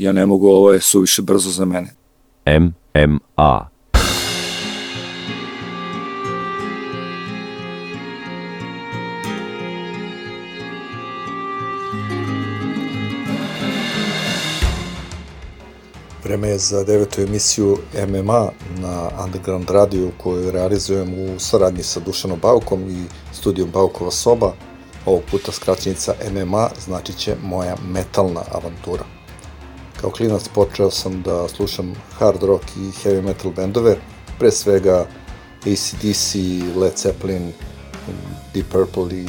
Ja ne mogu, ovo je suviše brzo za mene. MMA. Vreme je za devetu emisiju MMA na Underground radiju koju realizujem u saradnji sa Dušanom Baukom i studijom Baukova soba. Ovog puta skraćenica MMA znači će moja metalna avantura. Kao klinac počeo sam da slušam hard rock i heavy metal bendove, pre svega ACDC, Led Zeppelin, Deep Purple i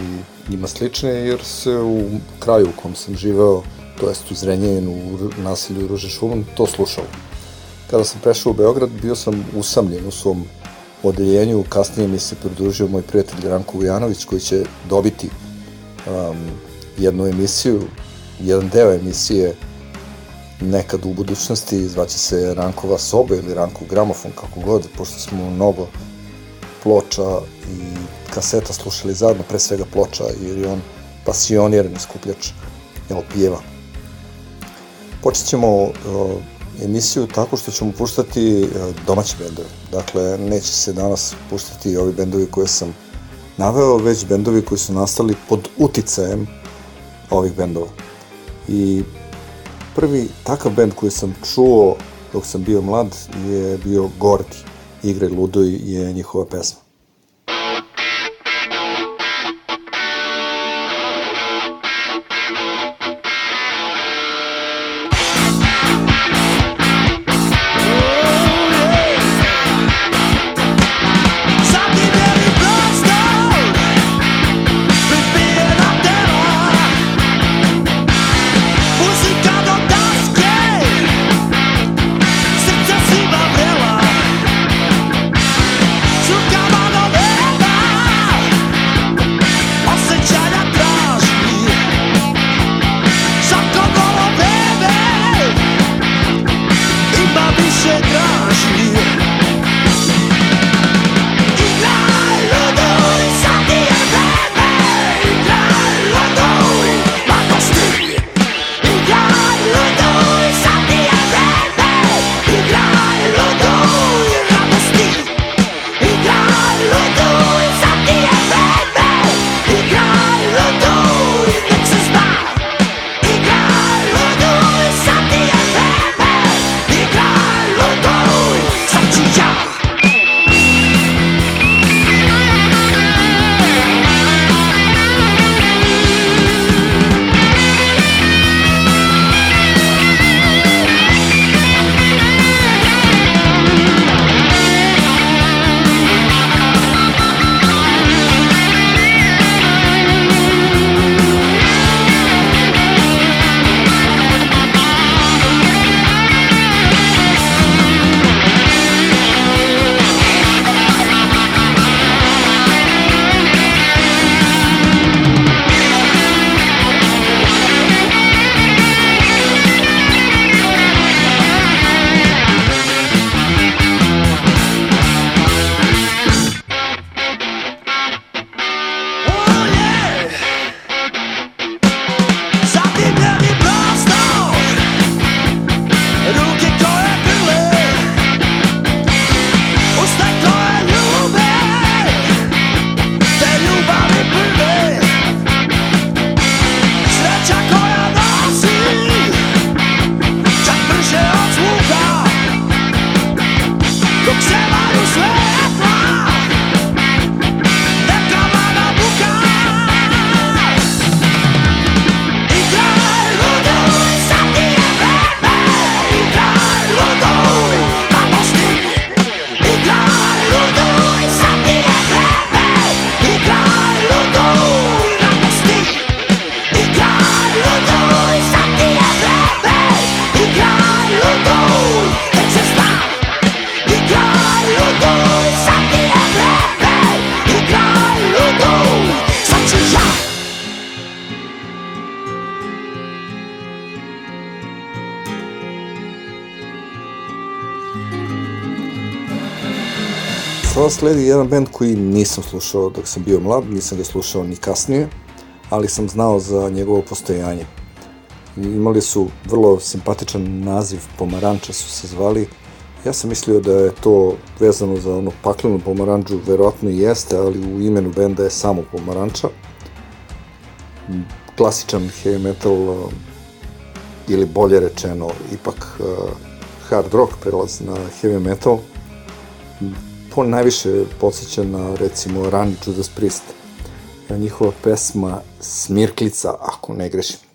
njima slične, jer se u kraju u kom sam živeo, to jest u Zrenjaninu, u naselju Ruže Šuman, to slušao. Kada sam prešao u Beograd, bio sam usamljen u svom odeljenju, kasnije mi se pridružio moj prijatelj Ranko Vujanović, koji će dobiti um, jednu emisiju, jedan deo emisije nekad u budućnosti, zvaće se Rankova soba ili Rankov gramofon, kako god, pošto smo mnogo ploča i kaseta slušali zajedno, pre svega ploča, jer je on pasionirani skupljač LP-eva. Počet ćemo uh, emisiju tako što ćemo puštati uh, domaće bendove. Dakle, neće se danas puštati ovi bendovi koje sam naveo, već bendovi koji su nastali pod uticajem ovih bendova. I prvi takav bend koji sam čuo dok sam bio mlad je bio Gordi. Igraj luduj je njihova pesma. Sledi jedan band koji nisam slušao dok sam bio mlad, nisam ga slušao ni kasnije, ali sam znao za njegovo postojanje. Imali su vrlo simpatičan naziv, Pomaranča su se zvali. Ja sam mislio da je to vezano za onu paklenu pomaranđu, verovatno i jeste, ali u imenu benda je samo Pomaranča. Klasičan heavy metal, ili bolje rečeno, ipak uh, hard rock prelaz na heavy metal. To najviše podsjeća na, recimo, rani Judas Priest. Njihova pesma Smirklica, ako ne grešim.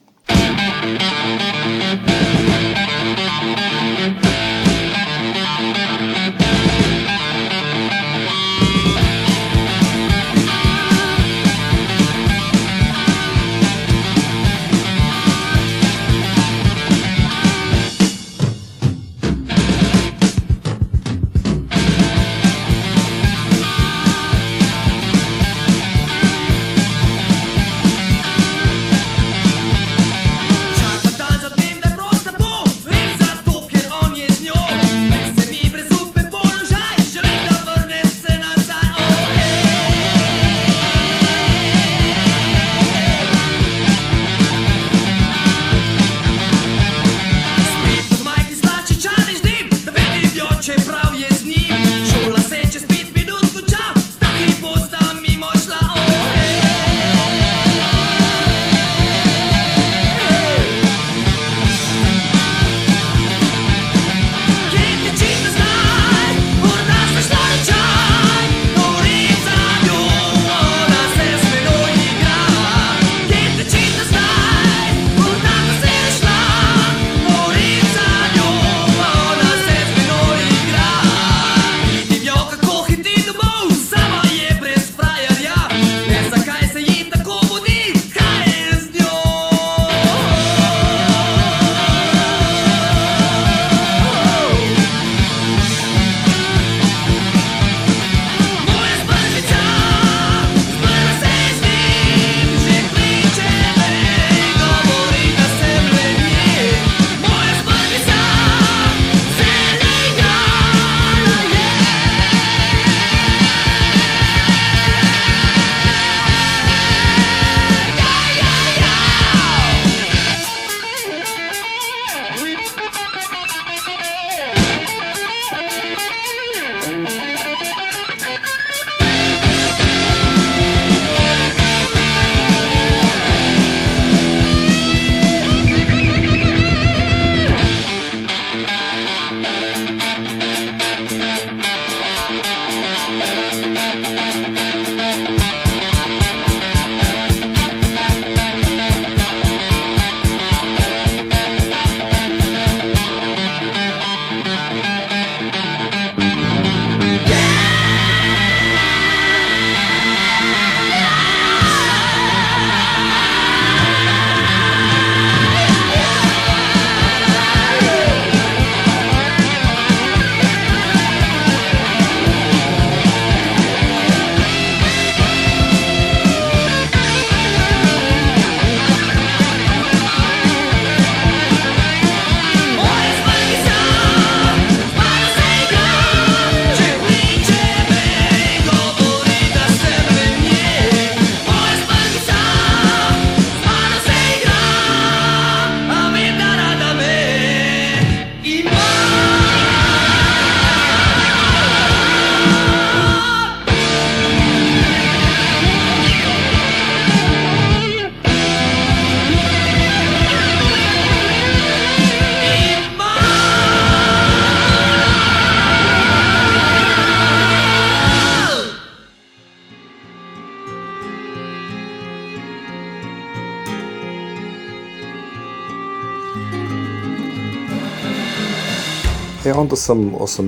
E onda sam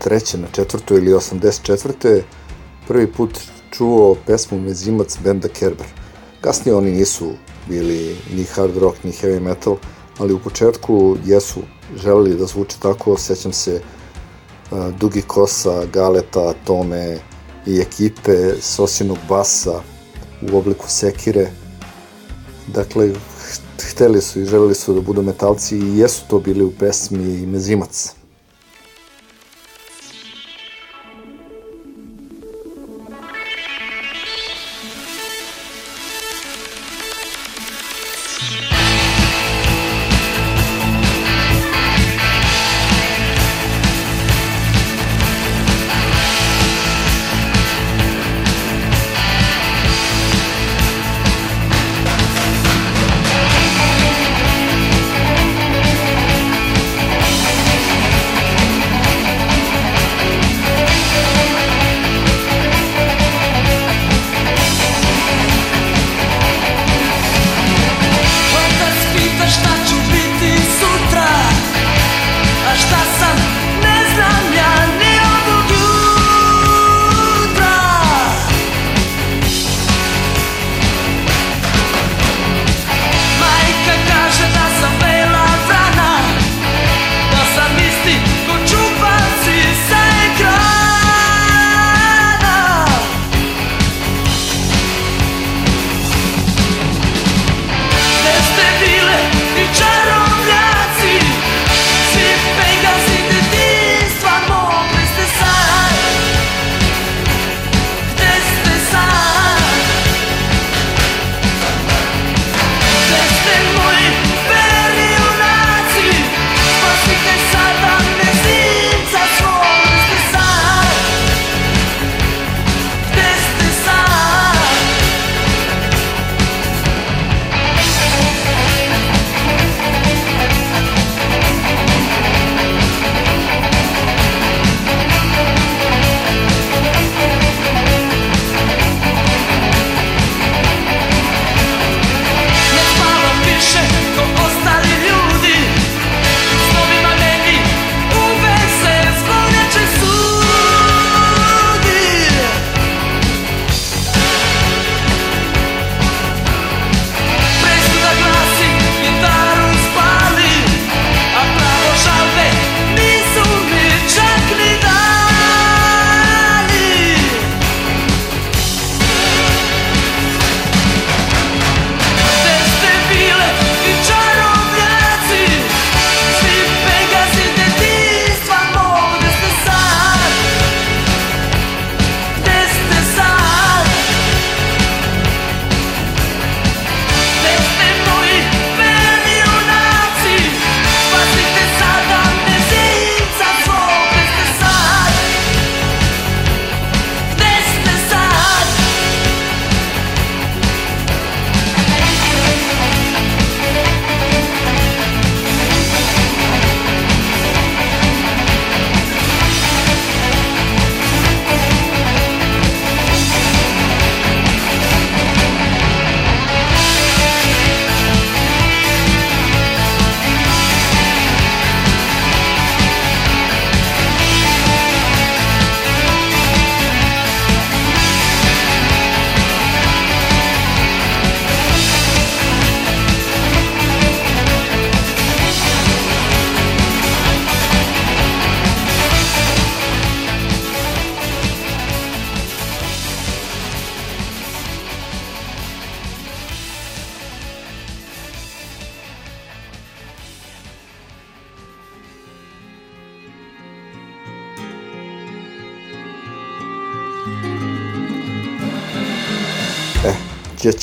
83. na četvrtu ili 84. prvi put čuo pesmu Mezimac benda Kerber. Kasnije oni nisu bili ni hard rock ni heavy metal, ali u početku jesu želeli da zvuče tako, sećam se uh, Dugi Kosa, Galeta, Tome i ekipe Sosinog basa u obliku sekire. Dakle, hteli su i želeli su da budu metalci i jesu to bili u pesmi Mezimac.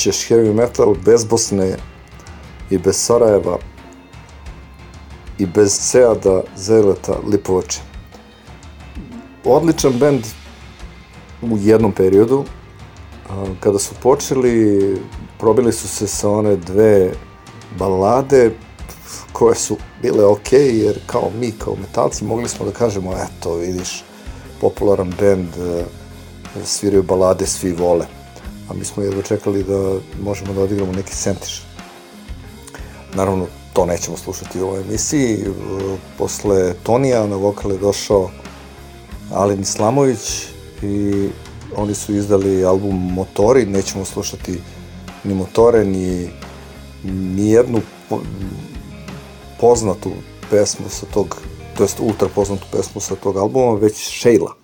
Ćeš heavy metal bez Bosne i bez Sarajeva i bez Seada, Zeleta, Lipovače. Odličan bend u jednom periodu, kada su počeli, probili su se sa one dve balade koje su bile ok, jer kao mi, kao metalci, mogli smo da kažemo, eto, vidiš, popularan bend, sviraju balade, svi vole. A mi smo jedva čekali da možemo da odigramo neki sentiš. Naravno, to nećemo slušati u ovoj emisiji. E, Posle Tonija na vokal je došao Alin Islamović i oni su izdali album Motori, nećemo slušati ni Motore, ni, ni jednu po- poznatu pesmu sa tog, to jest ultra poznatu pesmu sa tog albuma, već Sheila.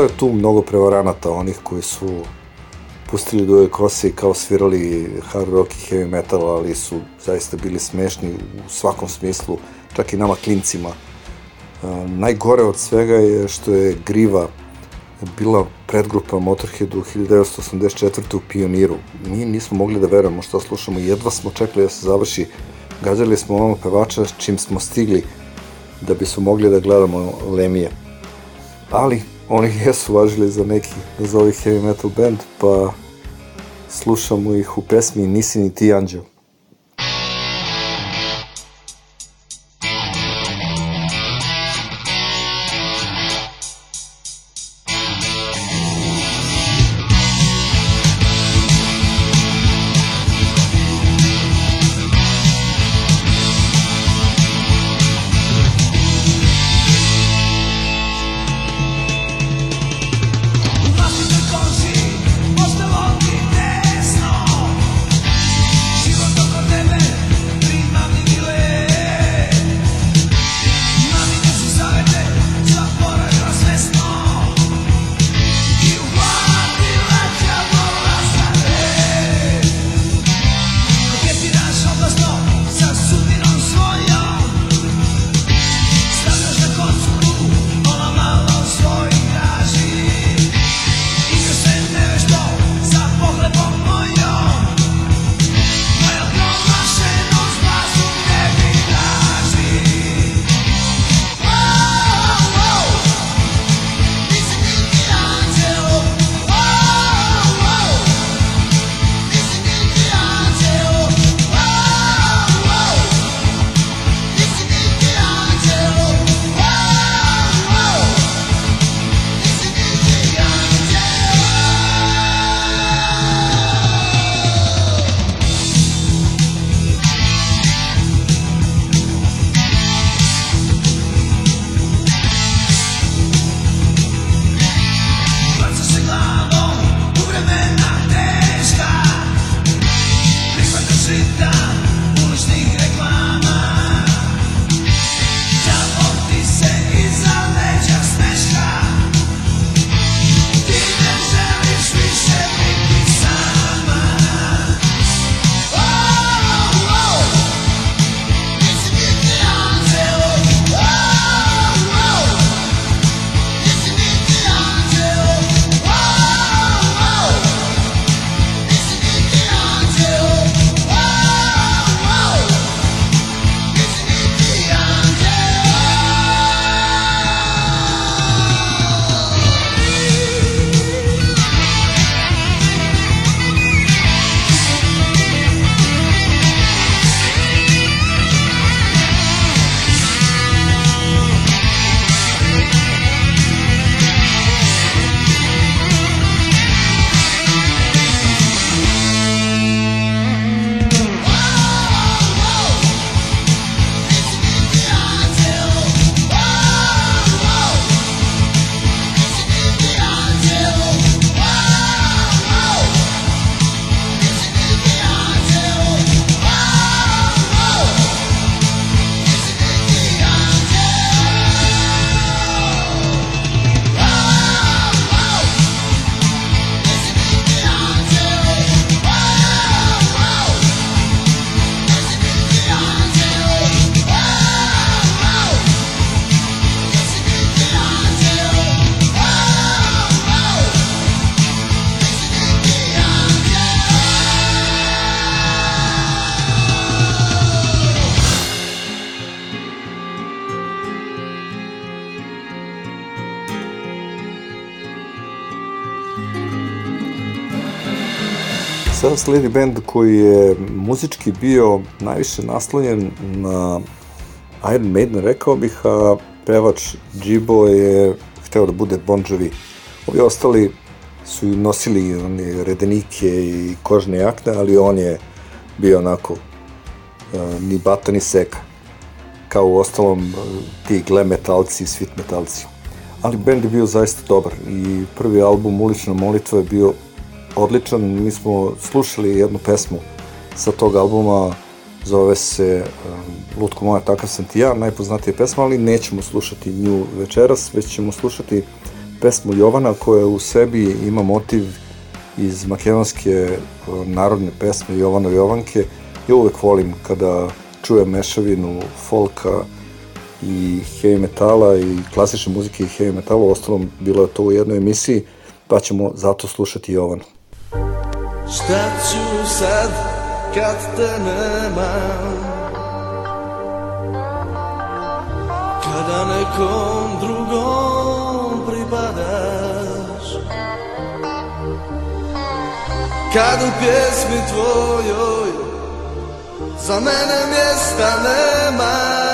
Bilo je tu mnogo prevaranata, onih koji su pustili duve kose i kao svirali hard rock i heavy metal, ali su zaista bili smešni u svakom smislu, čak i nama klincima. A, najgore od svega je što je Griva bila predgrupa Motorhead u 1984. u Pioniru. Mi nismo mogli da verujemo što slušamo, jedva smo čekali da se završi. Gađali smo ono pevača čim smo stigli da bi su mogli da gledamo Lemije. Ali oni jesu važili za neki, nazovi heavy metal band, pa slušamo ih u pesmi Nisi ni ti anđeo. Sledi bend koji je muzički bio najviše naslonjen na Iron Maiden, rekao bih, a pevač Džibo je hteo da bude Bon Jovi. Ovi ostali su nosili one redenike i kožne jakne, ali on je bio onako ni bata ni seka. Kao u ostalom ti gle metalci i svit metalci. Ali bend je bio zaista dobar i prvi album Ulična molitva je bio odličan. Mi smo slušali jednu pesmu sa tog albuma, zove se um, Lutko moja, takav sam ti ja, najpoznatija pesma, ali nećemo slušati nju večeras, već ćemo slušati pesmu Jovana koja u sebi ima motiv iz makedonske o, narodne pesme Jovana Jovanke. Ja uvek volim kada čujem mešavinu folka i heavy metala i klasične muzike i heavy metala. U ostalom, bilo je to u jednoj emisiji, pa ćemo zato slušati Jovanu. Šta ću sad kad te nema? Kada nekom drugom pripadaš? Kad u pjesmi tvojoj Za mene mjesta nema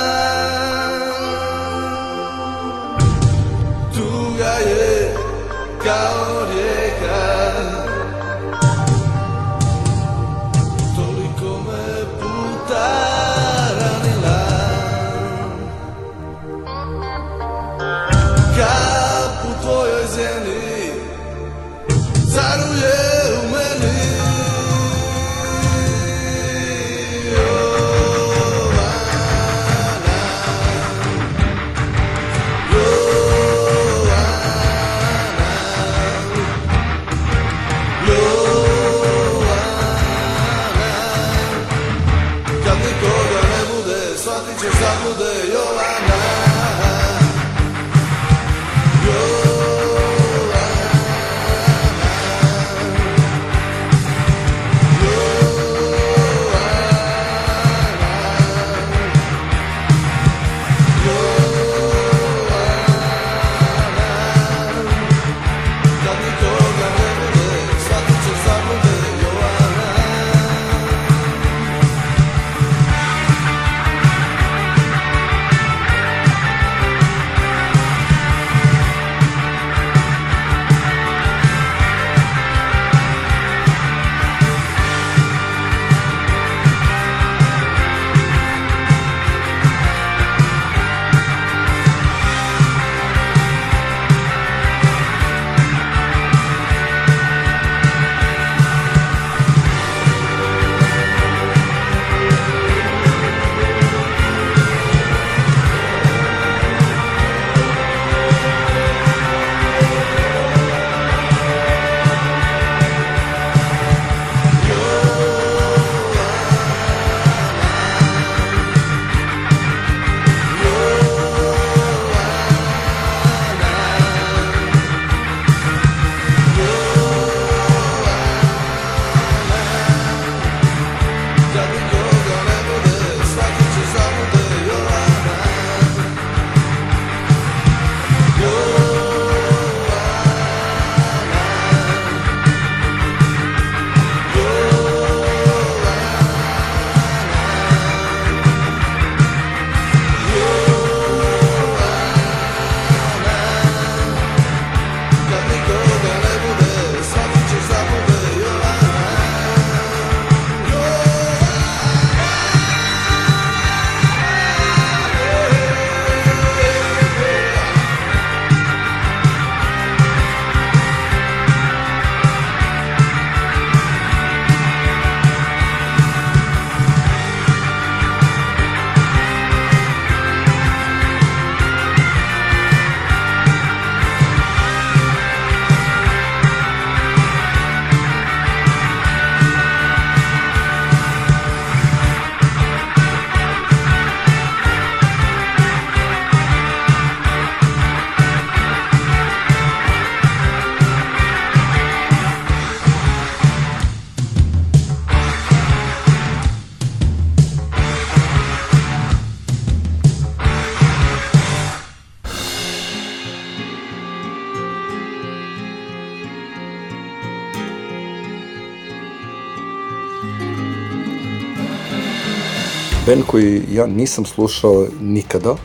Band koji ja nisam slušao nikada,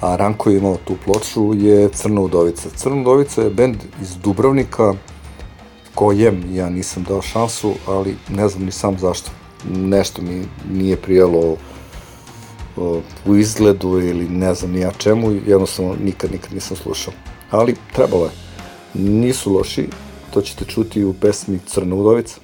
a Ranko je imao tu ploču, je Crna Udovica. Crna Udovica je band iz Dubrovnika, kojem ja nisam dao šansu, ali ne znam ni sam zašto. Nešto mi nije prijelo u izgledu ili ne znam ni ja čemu, jednostavno nikad, nikad nisam slušao. Ali trebalo je. Nisu loši, to ćete čuti u pesmi Crna Udovica.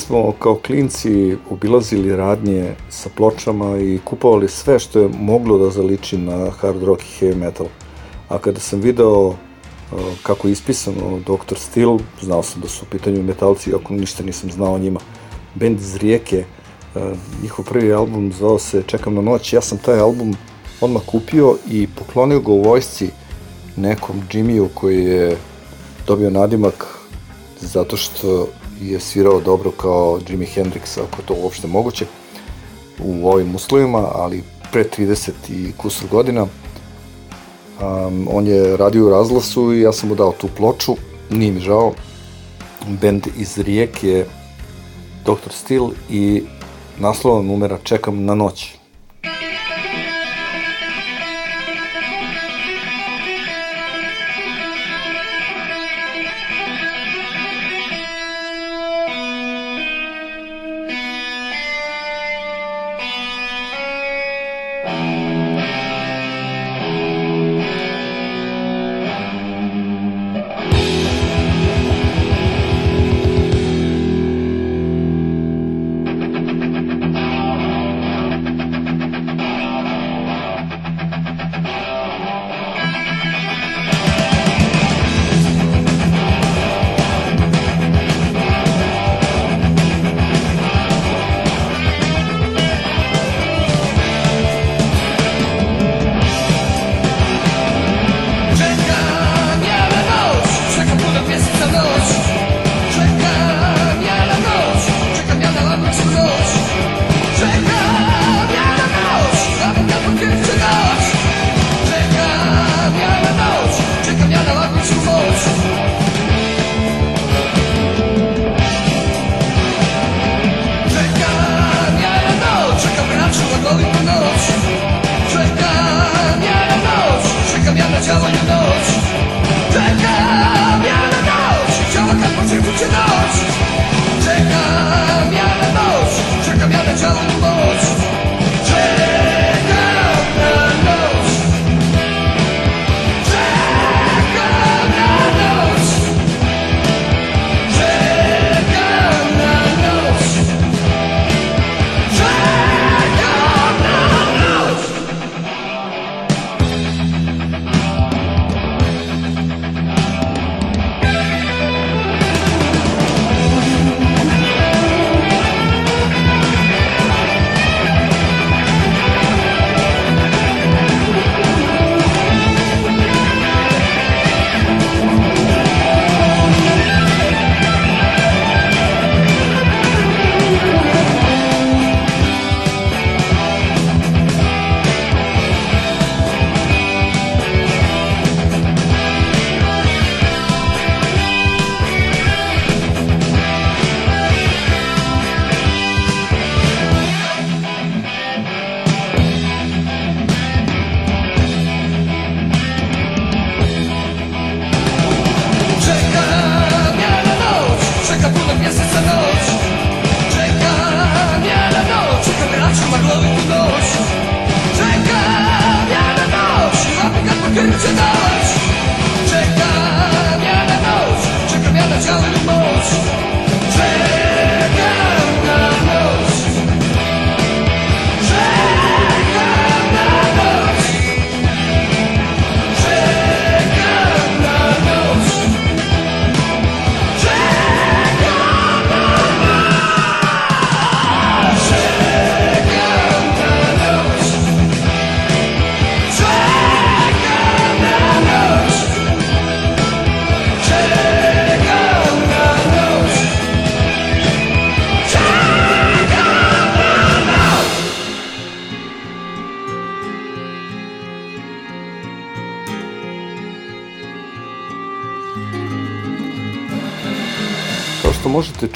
Smo kao klinci obilazili radnje sa pločama i kupovali sve što je moglo da zaliči na hard rock i heavy metal. A kada sam video uh, kako je ispisano Dr. Steel, znao sam da su u pitanju metalci, ako ništa nisam znao o njima. Band iz Rijeke, uh, njihov prvi album zvao se Čekam na noć, ja sam taj album odmah kupio i poklonio ga u vojsci nekom Jimmyu koji je dobio nadimak zato što je svirao dobro kao Jimi Hendrix, ako to uopšte moguće, u ovim uslovima, ali pre 30 i kusur godina. Um, on je radio u Razlasu i ja sam mu dao tu ploču, nije mi žao. Band iz Rijeke je Dr. Steel i naslova numera Čekam na noć.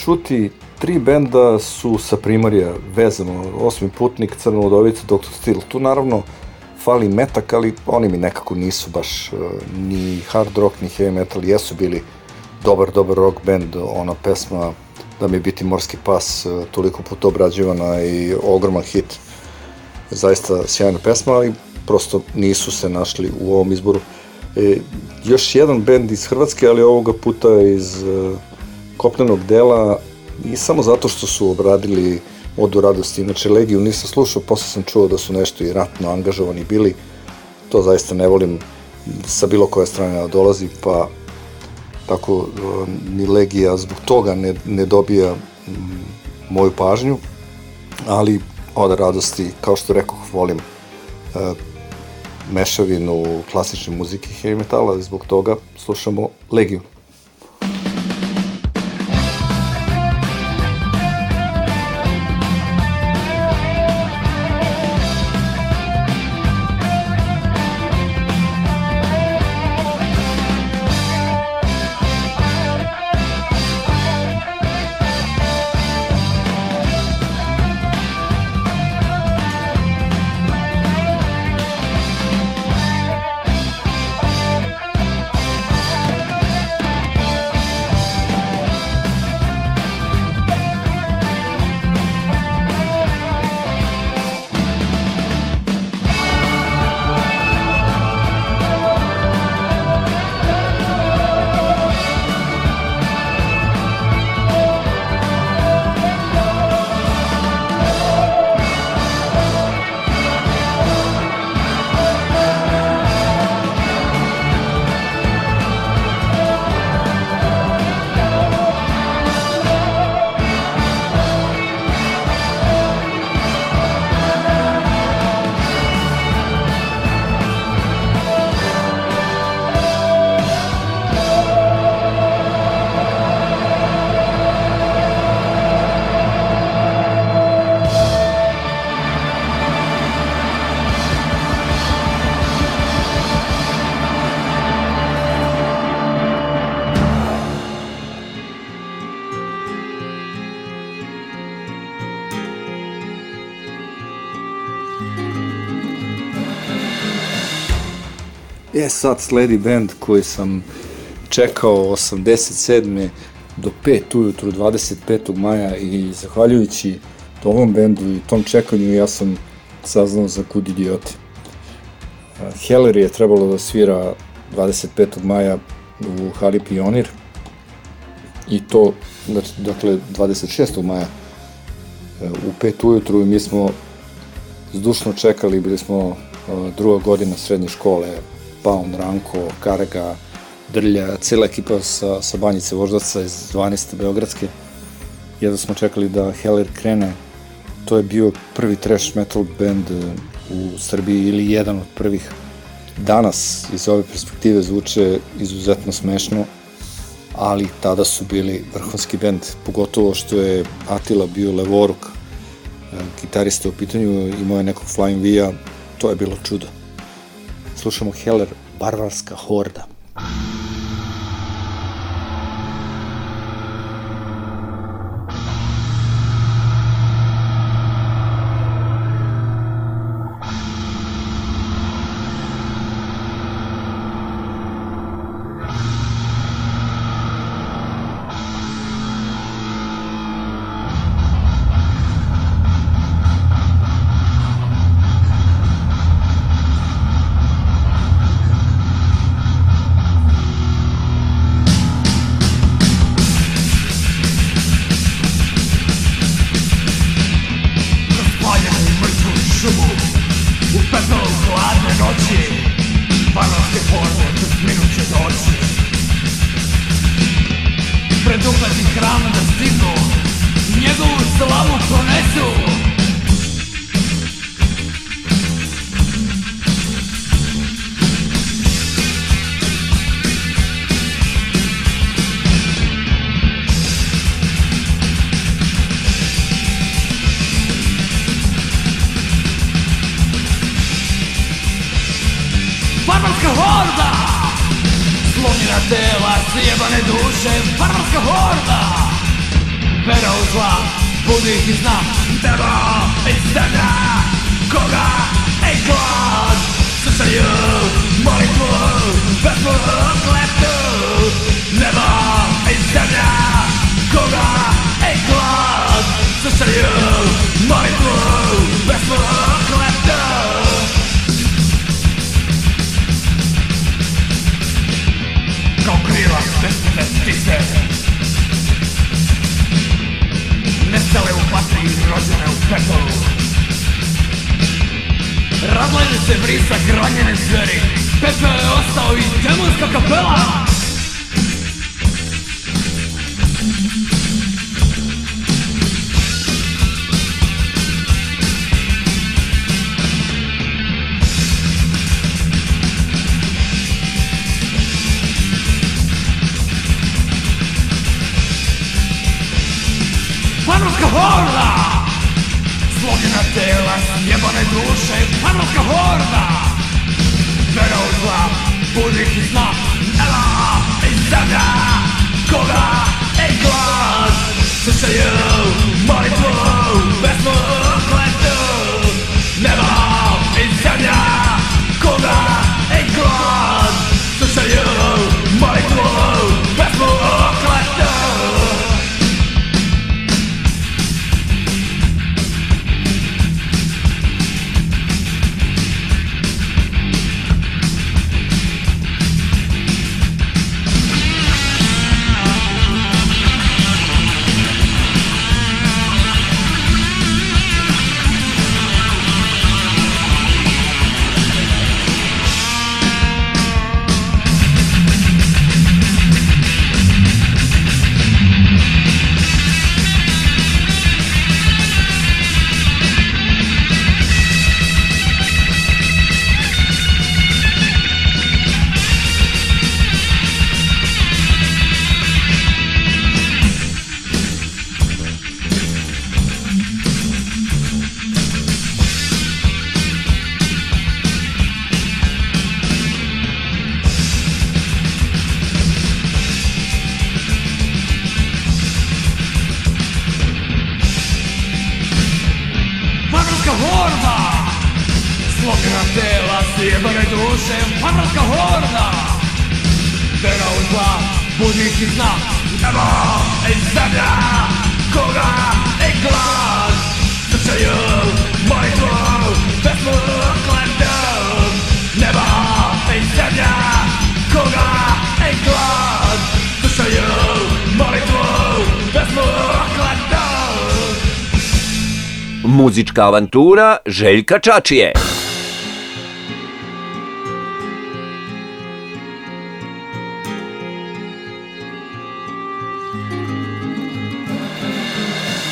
Čuti, tri benda su sa Primorja vezano, Osmi putnik, Crna Ludovica, Dr. Steel. Tu naravno fali metak, ali oni mi nekako nisu baš uh, ni hard rock, ni heavy metal, jesu bili dobar, dobar rock band, ona pesma da mi biti morski pas, uh, toliko puta obrađivana i ogroman hit. Zaista sjajna pesma, ali prosto nisu se našli u ovom izboru. E, još jedan bend iz Hrvatske, ali ovoga puta iz uh, kopnenog dela i samo zato što su obradili Odu radosti. Inače, Legiju nisam slušao, posle sam čuo da su nešto i ratno angažovani bili. To zaista ne volim sa bilo koje strane da dolazi, pa tako uh, ni Legija zbog toga ne, ne dobija mm, moju pažnju, ali Oda radosti, kao što rekao, volim uh, mešavinu klasične muzike i heavy metala, zbog toga slušamo Legiju. Sad sledi band koji sam čekao 87. do 5 ujutru 25. maja i zahvaljujući ovom bendu i tom čekanju ja sam saznao za Kud idiote. Heller je trebalo da svira 25. maja u Hali Pionir i to, dakle, 26. maja e, u 5 ujutru i mi smo zdušno čekali, bili smo e, druga godina srednje škole, Paun, Ranko, Karega, Drlja, cela ekipa sa, sa Banjice Voždaca iz 12. Beogradske. Jedno smo čekali da Heller krene. To je bio prvi trash metal band e, u Srbiji ili jedan od prvih. Danas iz ove perspektive zvuče izuzetno smešno, ali tada su bili vrhunski band, pogotovo što je Atila bio levoruk, e, gitarista u pitanju, imao je nekog Flying V-a, to je bilo čudo slušamo Heller, Barbarska horda. Muzička avantura Željka Čačije.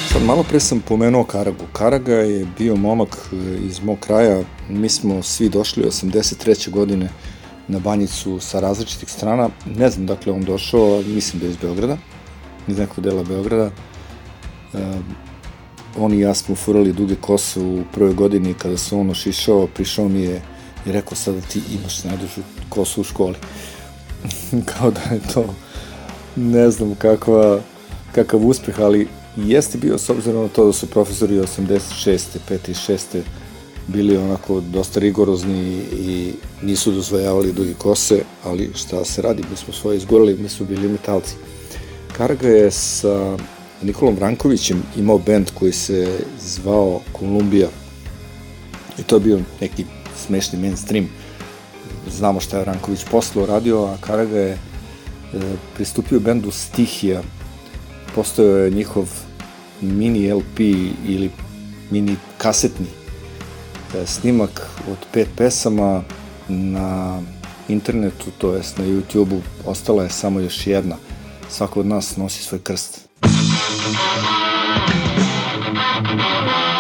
Sad malo pre sam pomenuo Karagu. Karaga je bio momak e, iz mog kraja. Mi smo svi došli 83. godine na banjicu sa različitih strana. Ne znam dakle on došao, mislim da je iz Beograda, iz nekog dela Beograda. On i ja smo furali duge kose u prvoj godini kada se on ošišao, prišao mi je i rekao sada ti imaš najdužu kosu u školi. Kao da je to ne znam kakva, kakav uspeh, ali jeste bio s obzirom na to da su profesori 86. 5. i 6. bili onako dosta rigorozni i nisu dozvojavali duge kose, ali šta se radi, mi smo svoje izgorali, mi smo bili metalci. Karaga je sa Nikolom Vrankovićem imao bend koji se zvao Kolumbija i to je bio neki smešni mainstream. Znamo šta je Vranković posle radio, a Karaga je e, pristupio bendu Stihija. Postojao je njihov mini LP ili mini kasetni e, snimak od pet pesama na internetu, to jest na YouTube-u, ostala je samo još jedna. Svako od nas nosi svoj krst. Thank you.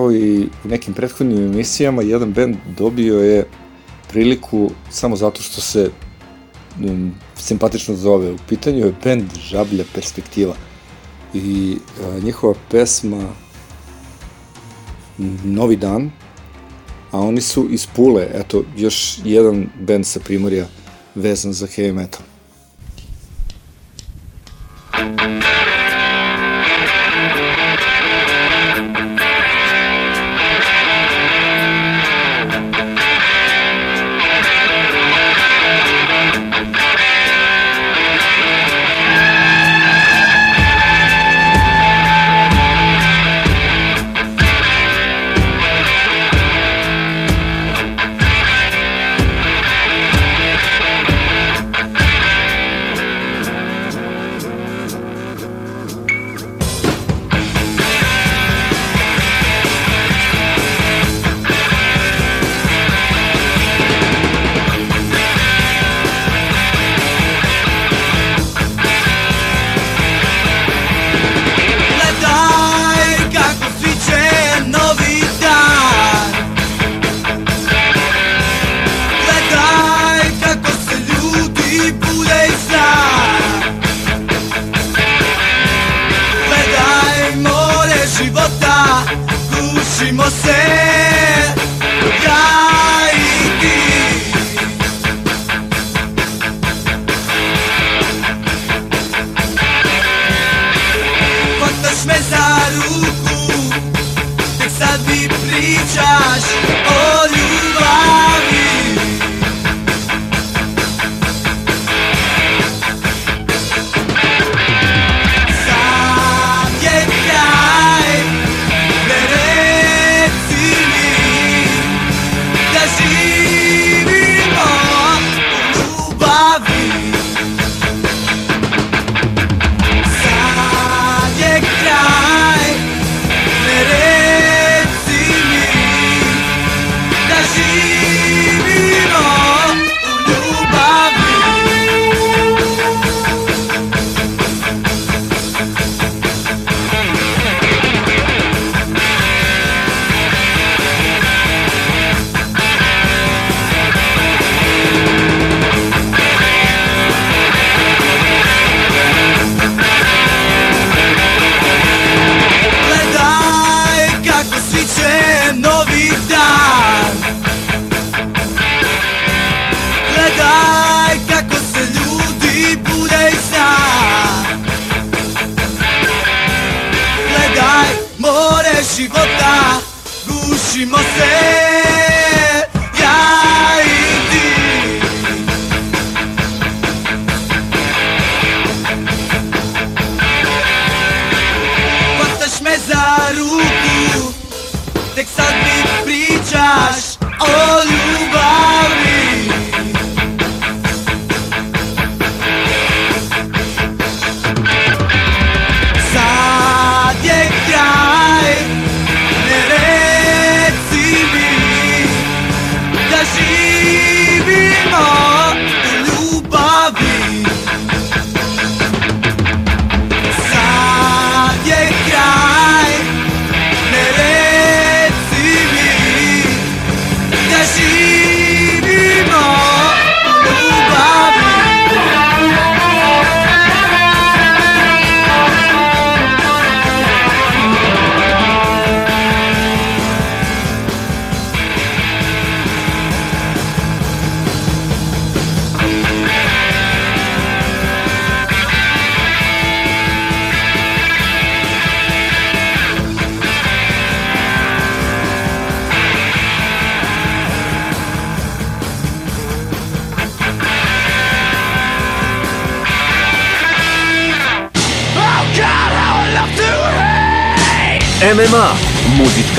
Kao i u nekim prethodnim emisijama, jedan band dobio je priliku samo zato što se um, simpatično zove. U pitanju je band Žablja Perspektiva. I a, njihova pesma Novi dan, a oni su iz Pule, eto, još jedan band sa Primorja vezan za heavy metal.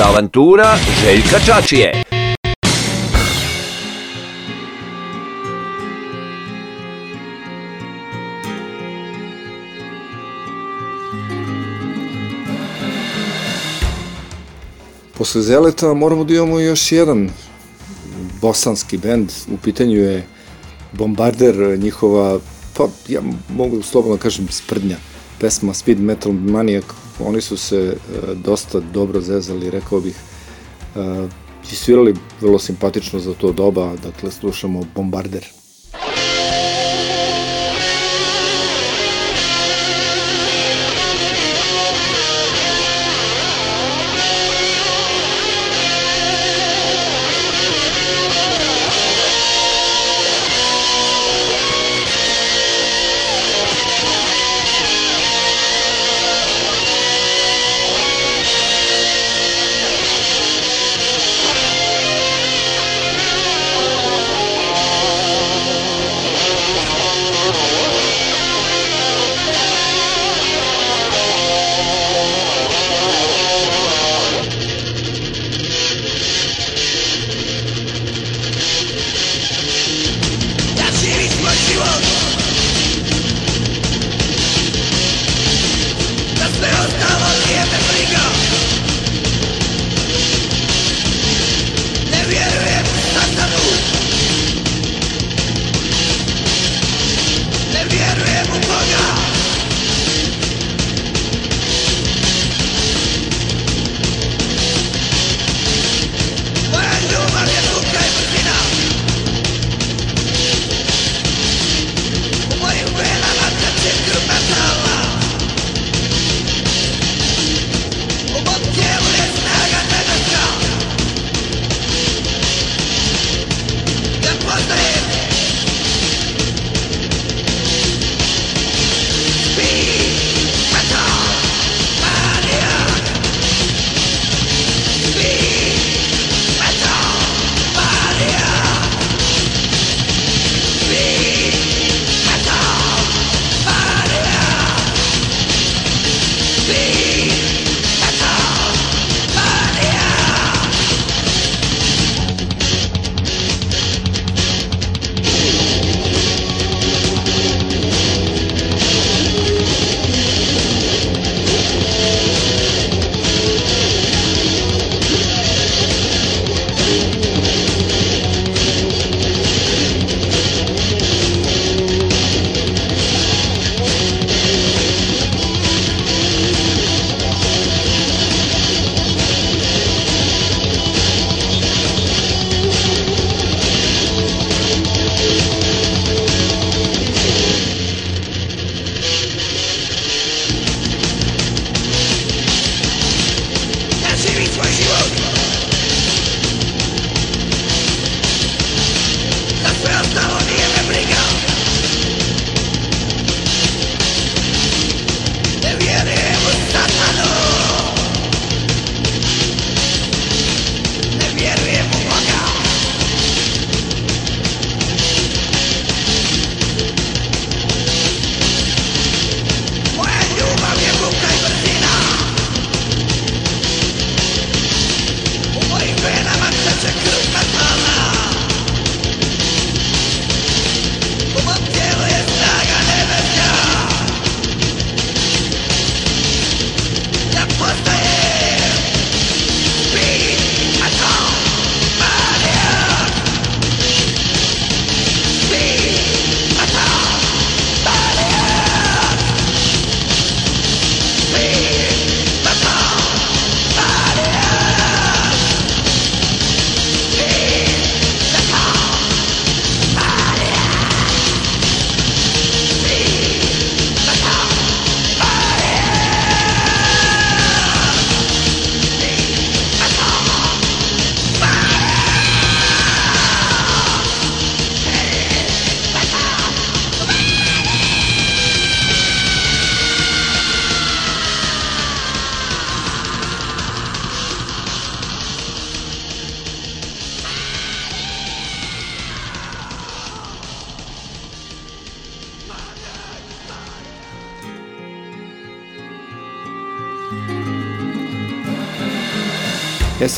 Sportska avantura Željka Čačije. Posle Zeleta moramo da imamo još jedan bosanski bend. U pitanju je Bombarder, njihova, pa ja mogu slobodno da kažem, sprdnja. Pesma Speed Metal Maniac oni su se e, dosta dobro zezali, rekao bih, e, i svirali vrlo simpatično za to doba, dakle slušamo Bombarder.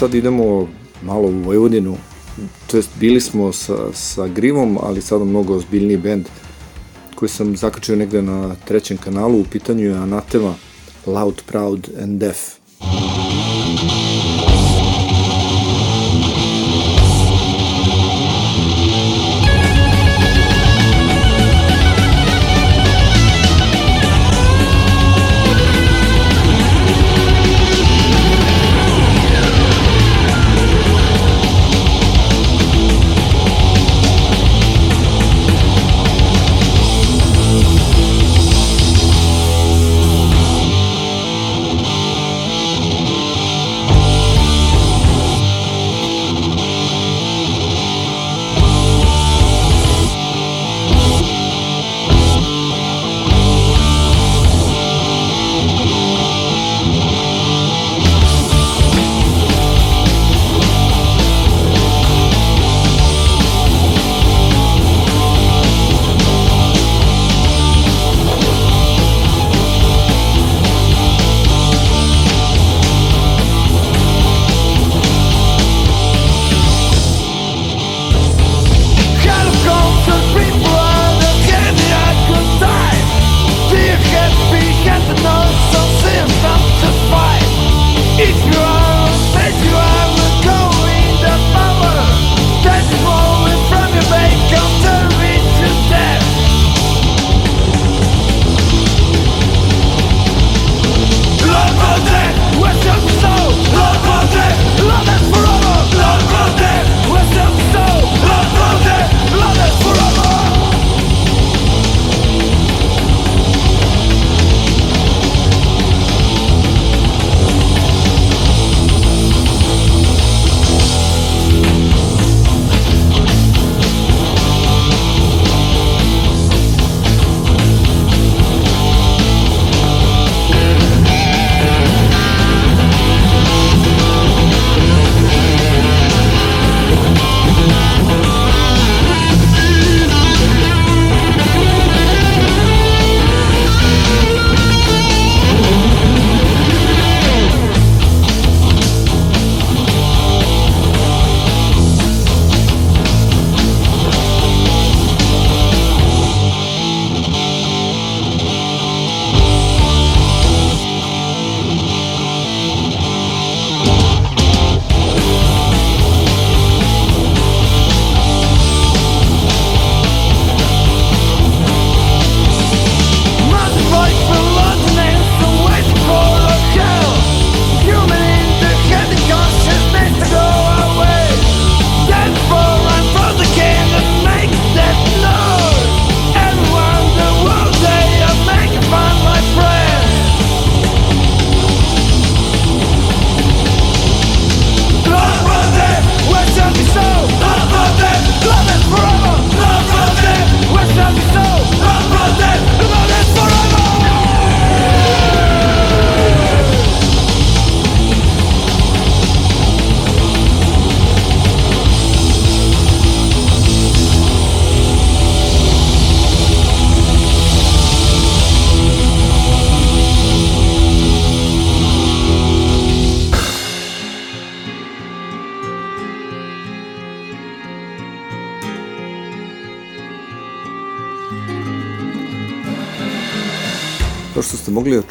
sad idemo malo u Vojvodinu, to jest bili smo sa, sa Grivom, ali sada mnogo ozbiljniji bend koji sam zakačio negde na trećem kanalu, u pitanju je Anatema, Loud, Proud and Deaf.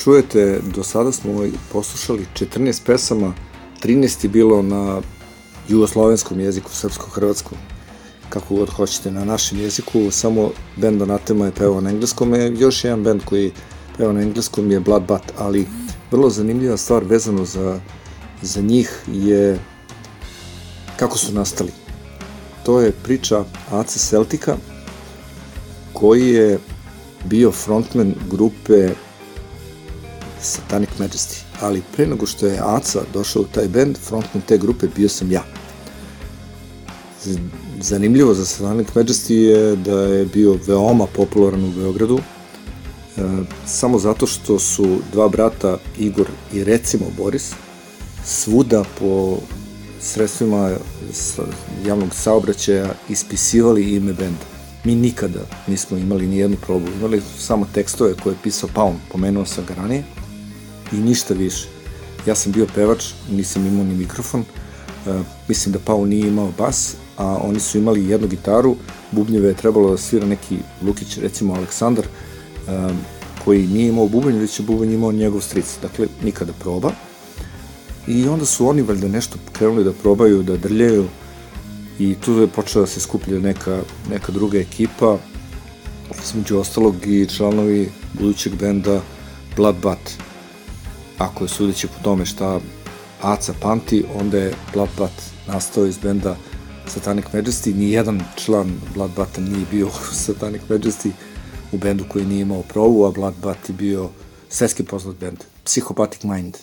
Čujete, do sada smo ovaj poslušali 14 pesama, 13 je bilo na jugoslovenskom jeziku, srpsko-hrvatskom, kako god hoćete, na našem jeziku, samo band Anatema je pevao na engleskom, je još jedan band koji peva na engleskom je Bloodbath, ali vrlo zanimljiva stvar vezano za, za njih je kako su nastali. To je priča Ace Celtica, koji je bio frontman grupe Satanic Majesty. Ali pre nego što je Aca došao u taj band, frontman te grupe bio sam ja. Zanimljivo za Satanic Majesty je da je bio veoma popularan u Beogradu, e, samo zato što su dva brata, Igor i recimo Boris, svuda po sredstvima javnog saobraćaja ispisivali ime benda. Mi nikada nismo imali ni jednu probu, imali samo tekstove koje je pisao Paun, pomenuo sam ga ranije, i ništa više. Ja sam bio pevač, nisam imao ni mikrofon, e, mislim da Paun nije imao bas, a oni su imali jednu gitaru, bubnjeve je trebalo da svira neki Lukić, recimo Aleksandar, e, koji nije imao bubanj, već je bubanj imao njegov stric, dakle nikada proba. I onda su oni valjda nešto krenuli da probaju, da drljaju i tu je počela da se skuplja neka, neka druga ekipa, između ostalog i članovi budućeg benda Bloodbath. Ako je sudeći po tome šta Aca pamti, onda je Bloodbath nastao iz benda Satanic Majesty. Nijedan član Bloodbatha nije bio u Satanic Majesty u bendu koji nije imao provu, a Bloodbath je bio svetski poznat bend. Psychopathic Mind.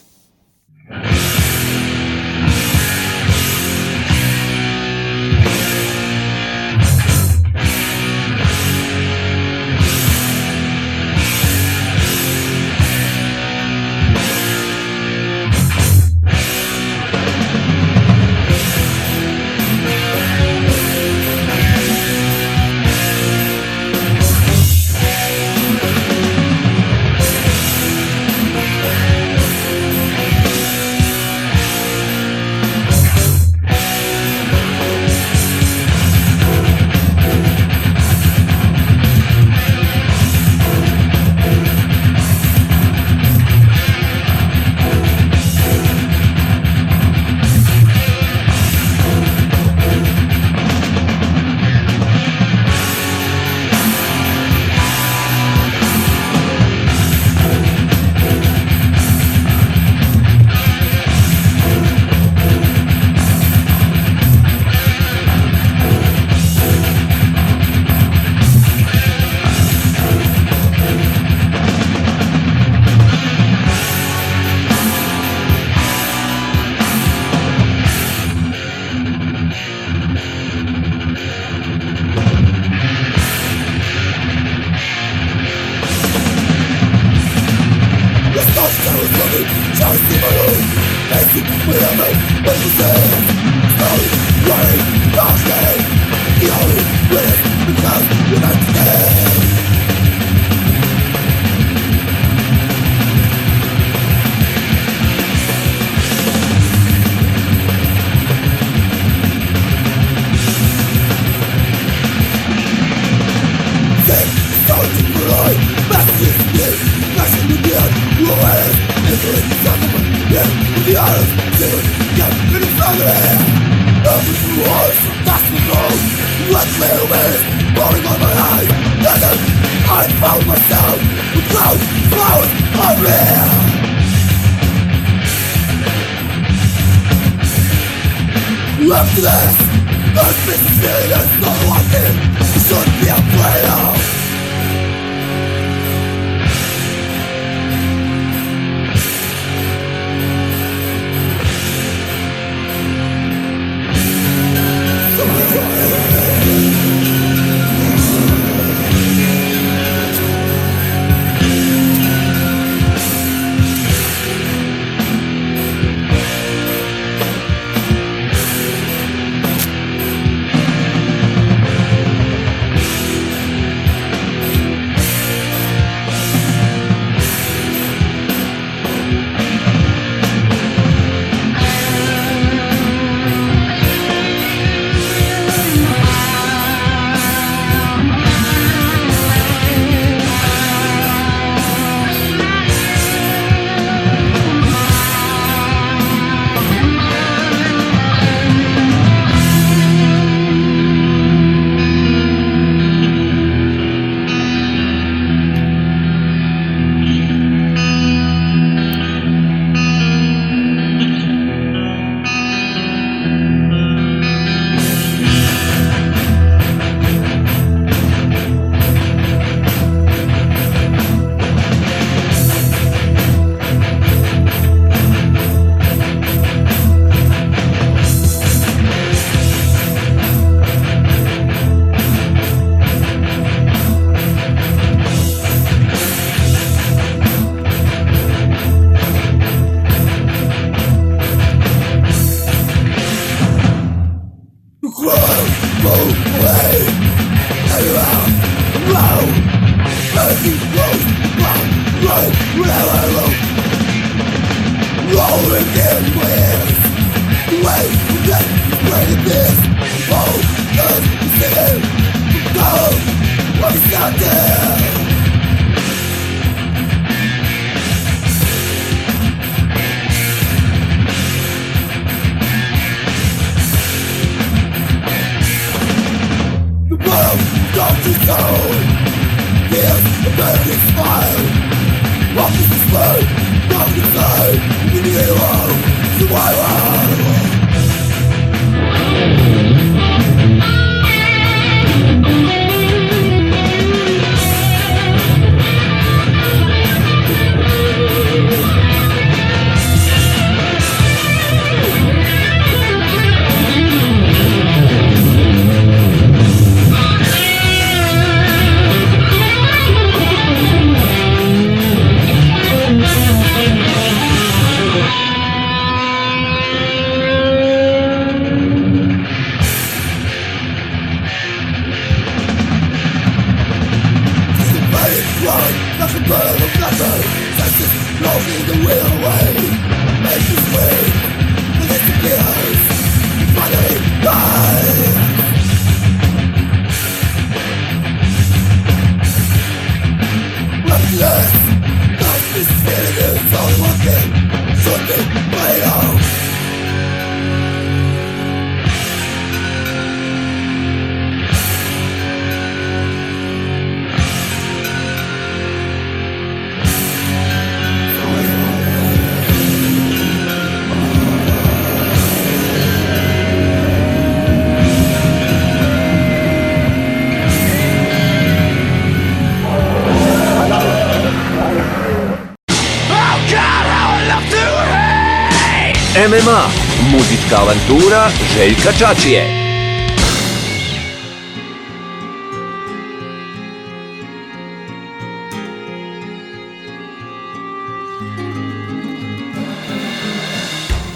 Muzička avantura Željka Čačije.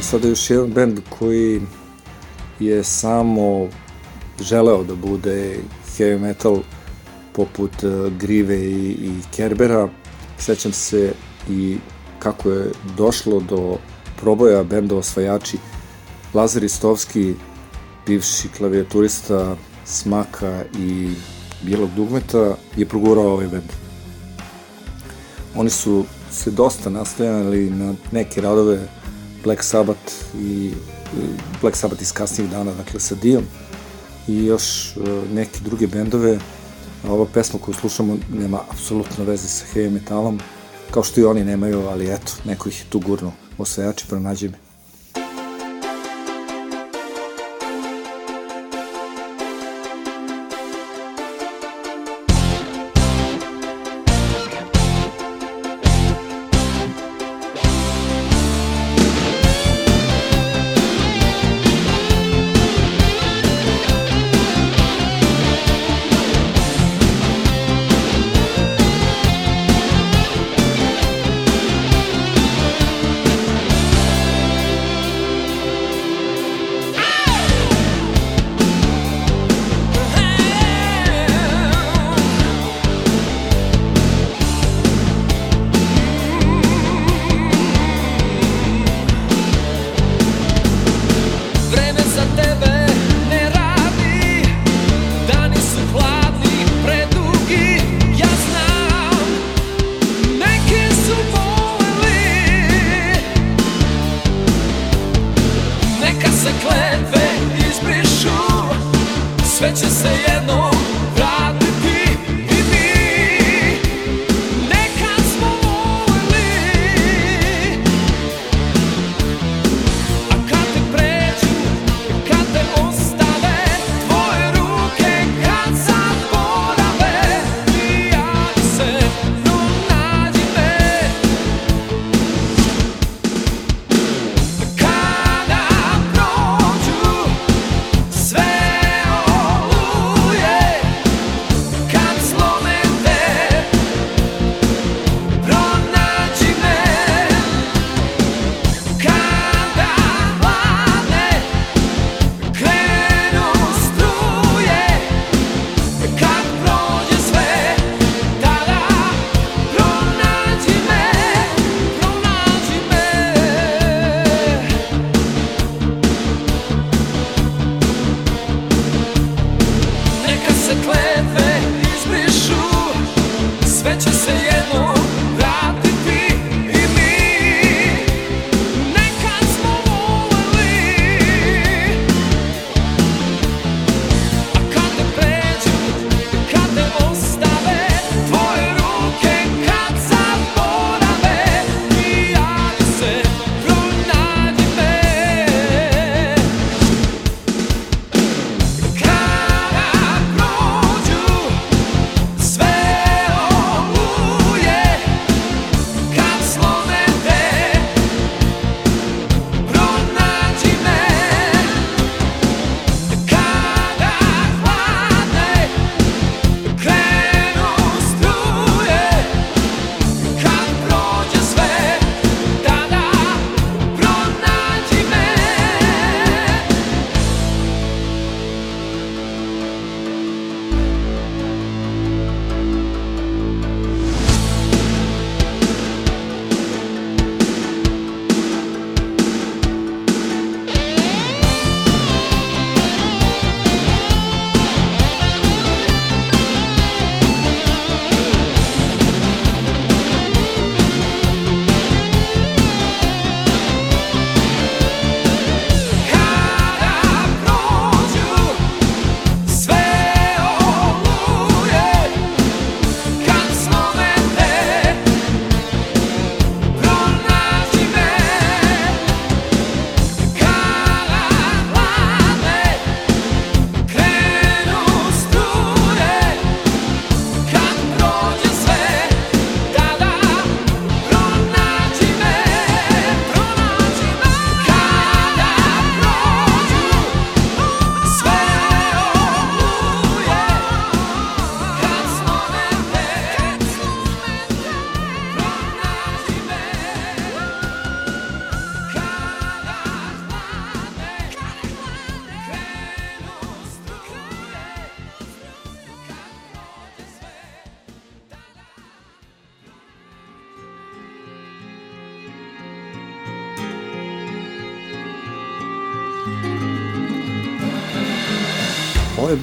Sada još jedan band koji je samo želeo da bude heavy metal poput eh, Grive i, i Kerbera. Sećam se i kako je došlo do proboja benda osvajači Lazar Istovski, bivši klavijaturista Smaka i Bijelog dugmeta, je progurao ovaj bend. Oni su se dosta nastojali na neke radove Black Sabbath i Black Sabbath iz kasnijih dana, dakle sa Dijom i još e, neke druge bendove, ova pesma koju slušamo nema apsolutno veze sa heavy metalom, kao što i oni nemaju, ali eto, neko ih je tu gurno. Osvajači, pronađi me.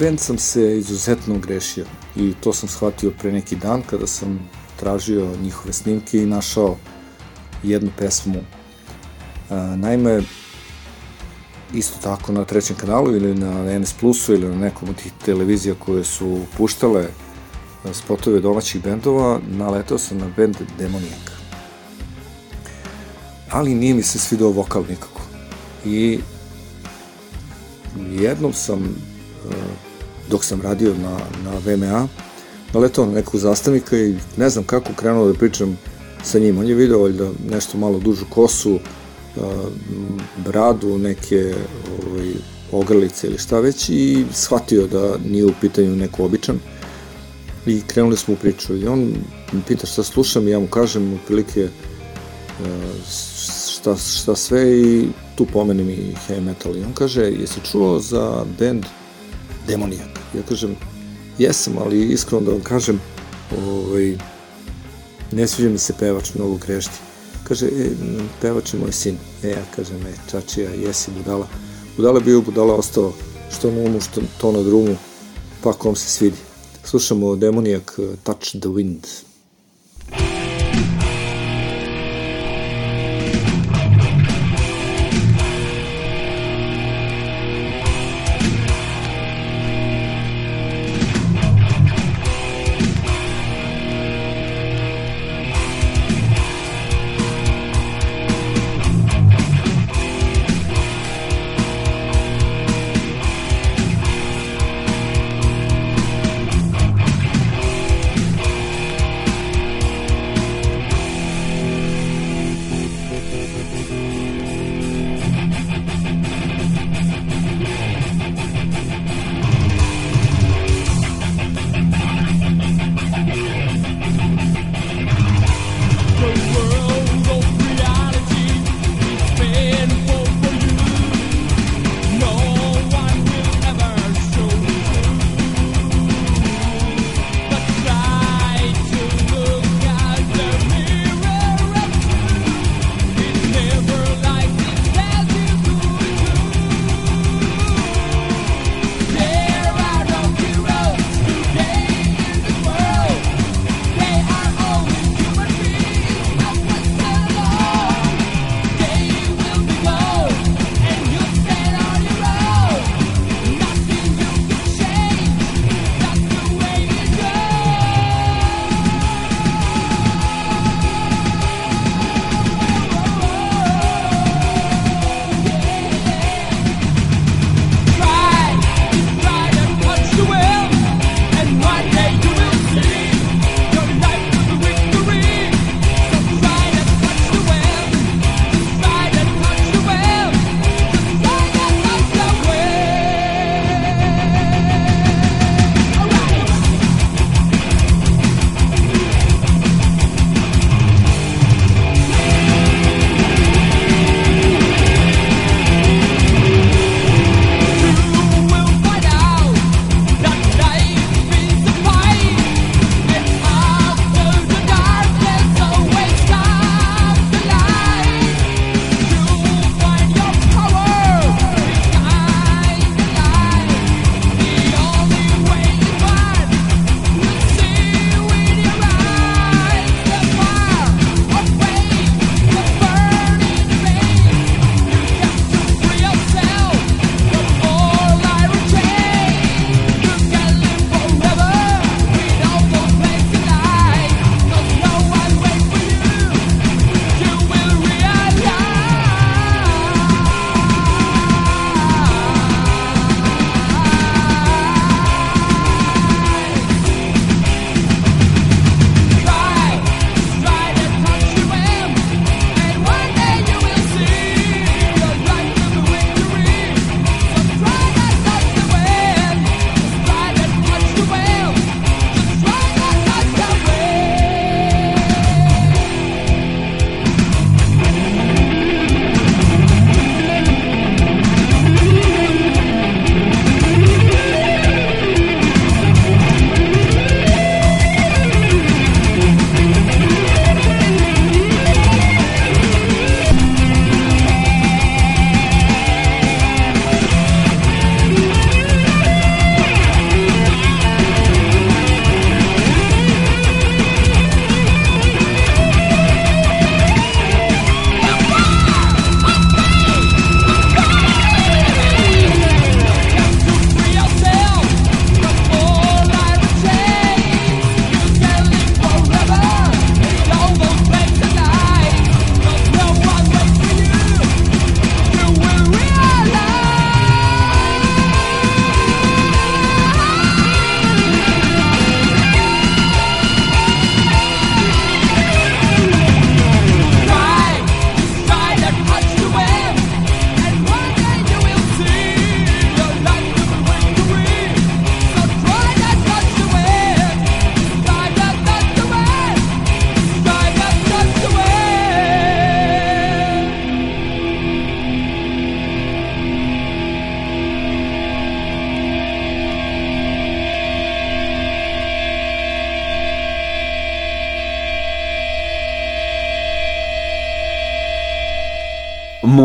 Band sam se izuzetno grešio i to sam shvatio pre neki dan kada sam tražio njihove snimke i našao jednu pesmu. E, naime, isto tako na trećem kanalu ili na NS Plusu ili na nekom od tih televizija koje su puštale e, spotove domaćih bendova, naletao sam na bend Demonijaka. Ali nije mi se svidao vokal nikako. I jednom sam, e, dok sam radio na, na VMA, naletao na nekog zastavnika i ne znam kako krenuo da pričam sa njim. On je video valjda nešto malo dužu kosu, bradu, neke ovaj, ogrlice ili šta već i shvatio da nije u pitanju neko običan i krenuli smo u priču i on mi pita šta slušam i ja mu kažem otprilike a, šta, šta sve i tu pomenem i heavy metal i on kaže jesi čuo za band Demonijak? Ja kažem jesam, ali iskreno da vam kažem ovaj, ne sviđa mi se pevač, mnogo krešti. Kaže, e, pevač je moj sin. E, ja kažem, e, čačija, jesi budala. Budala bio, budala ostao, što na umu, što to na drumu, pa kom se svidi. Slušamo demonijak Touch the Wind.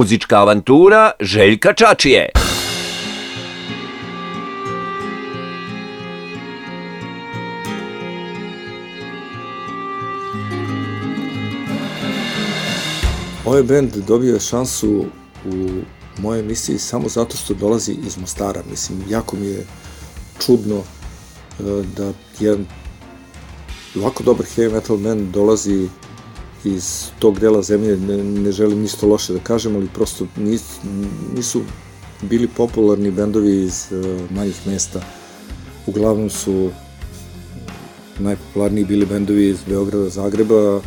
Muzička avantura Željka Čačije. Ovaj bend dobio je šansu u mojoj emisiji samo zato što dolazi iz Mostara. Mislim, jako mi je čudno e, da jedan ovako dobar heavy metal band dolazi iz tog dela zemlje, ne, ne želim ništa loše da kažem, ali prosto nis, nisu bili popularni bendovi iz uh, manjih mesta. Uglavnom su najpopularniji bili bendovi iz Beograda, Zagreba,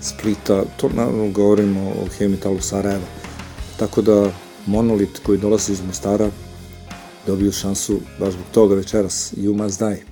Splita, to naravno govorimo o heavy metalu Sarajeva. Tako da Monolit koji dolazi iz Mostara dobio šansu baš zbog toga večeras, You Must Die.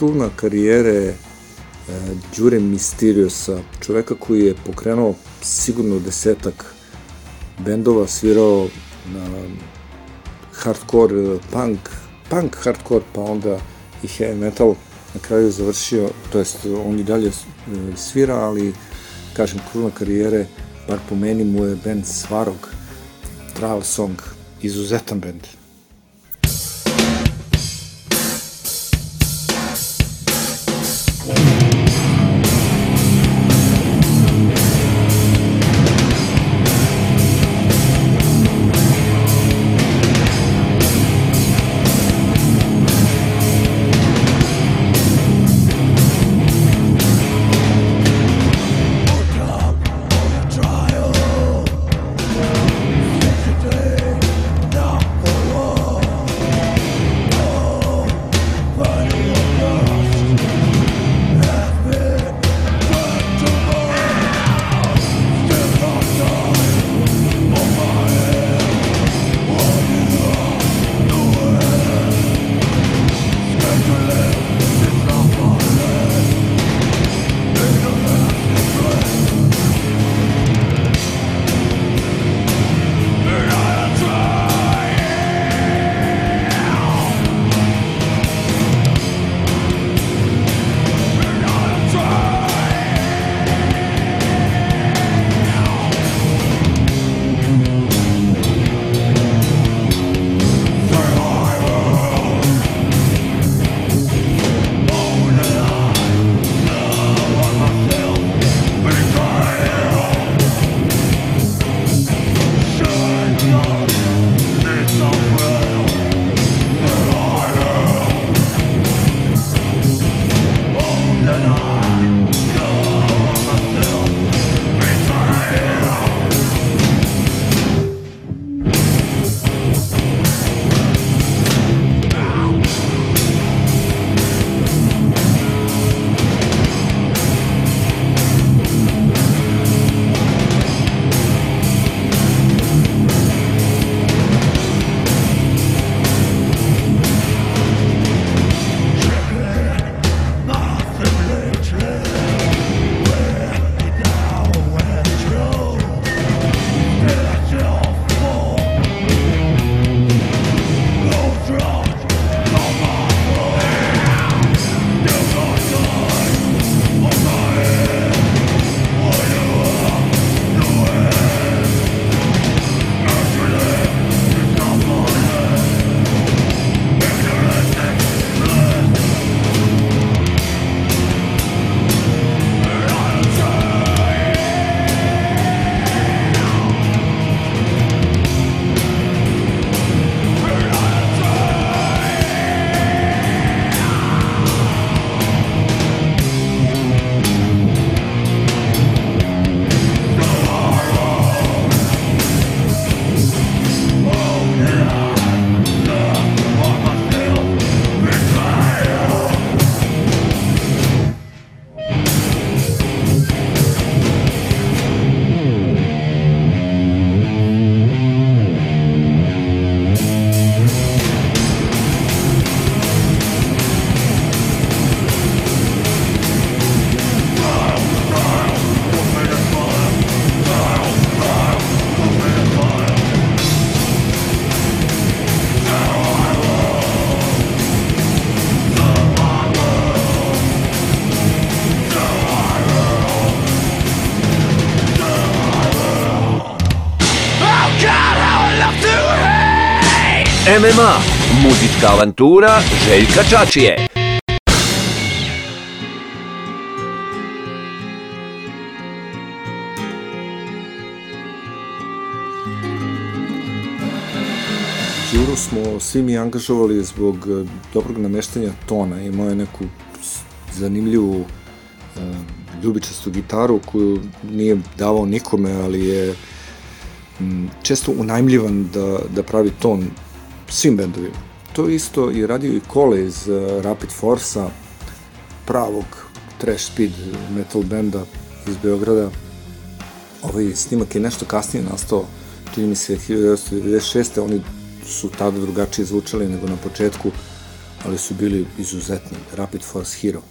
kruna karijere e, Đure Misteriosa, čoveka koji je pokrenuo sigurno desetak bendova, svirao na hardcore, e, punk, punk hardcore, pa onda i heavy metal, na kraju završio, to jest on i dalje e, svira, ali kažem, kruna karijere, bar po meni mu je band Svarog, Trial Song, izuzetan bend. MMA, muzička avantura Željka Čačije. Đuru smo svi mi angažovali zbog e, dobrog nameštanja tona. Imao je neku zanimljivu e, ljubičastu gitaru koju nije davao nikome, ali je često unajmljivan da, da pravi ton svim bendovima. To isto je radio i Kole iz eh, Rapid Force-a, pravog trash speed metal benda iz Beograda. Ovaj snimak je nešto kasnije nastao, čini mi se 1996. Oni su tada drugačije zvučali nego na početku, ali su bili izuzetni. Rapid Force Hero.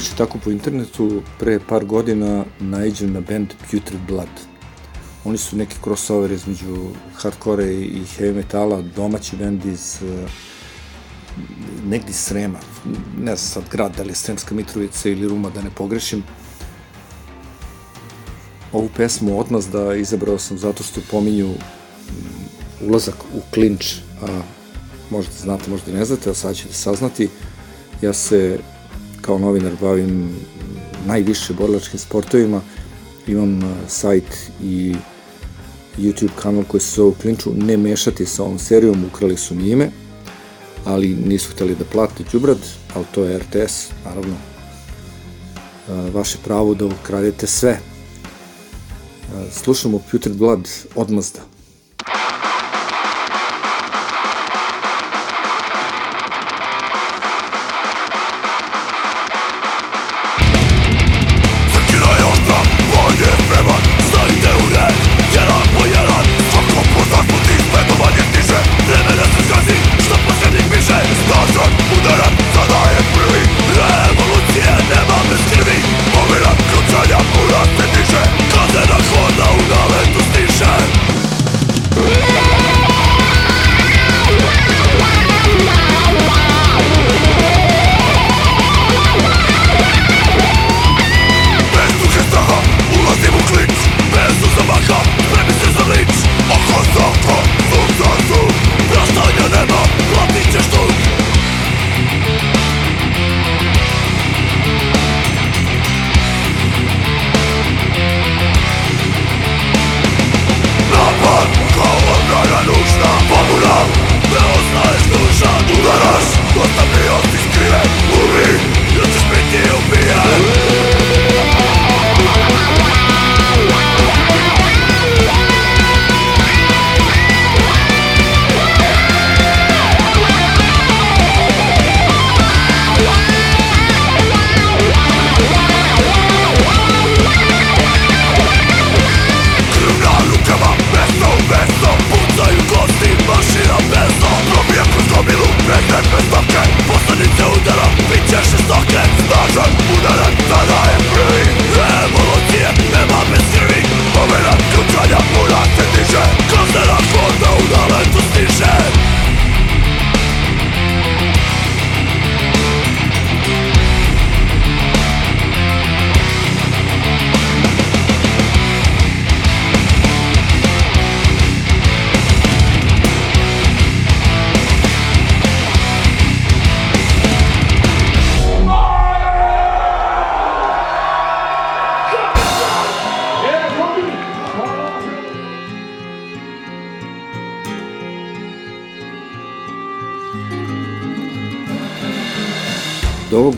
surfujući tako po internetu, pre par godina naiđem na band Putrid Blood. Oni su neki crossover između hardcore i heavy metala, domaći band iz e, negdje Srema, ne znam sad grad, da li je Sremska Mitrovica ili Ruma, da ne pogrešim. Ovu pesmu od nas da izabrao sam zato što pominju mm, ulazak u klinč, a možda znate, možda ne znate, a sad ćete saznati. Ja se kao novinar bavim najviše borilačkim sportovima, imam a, sajt i YouTube kanal koji se zove Klinču, ne mešati sa ovom serijom, ukrali su mi ime, ali nisu hteli da plate đubrad, ali to je RTS, naravno, a, vaše pravo da ukradete sve. A, Slušamo Putrid Blood odmazda.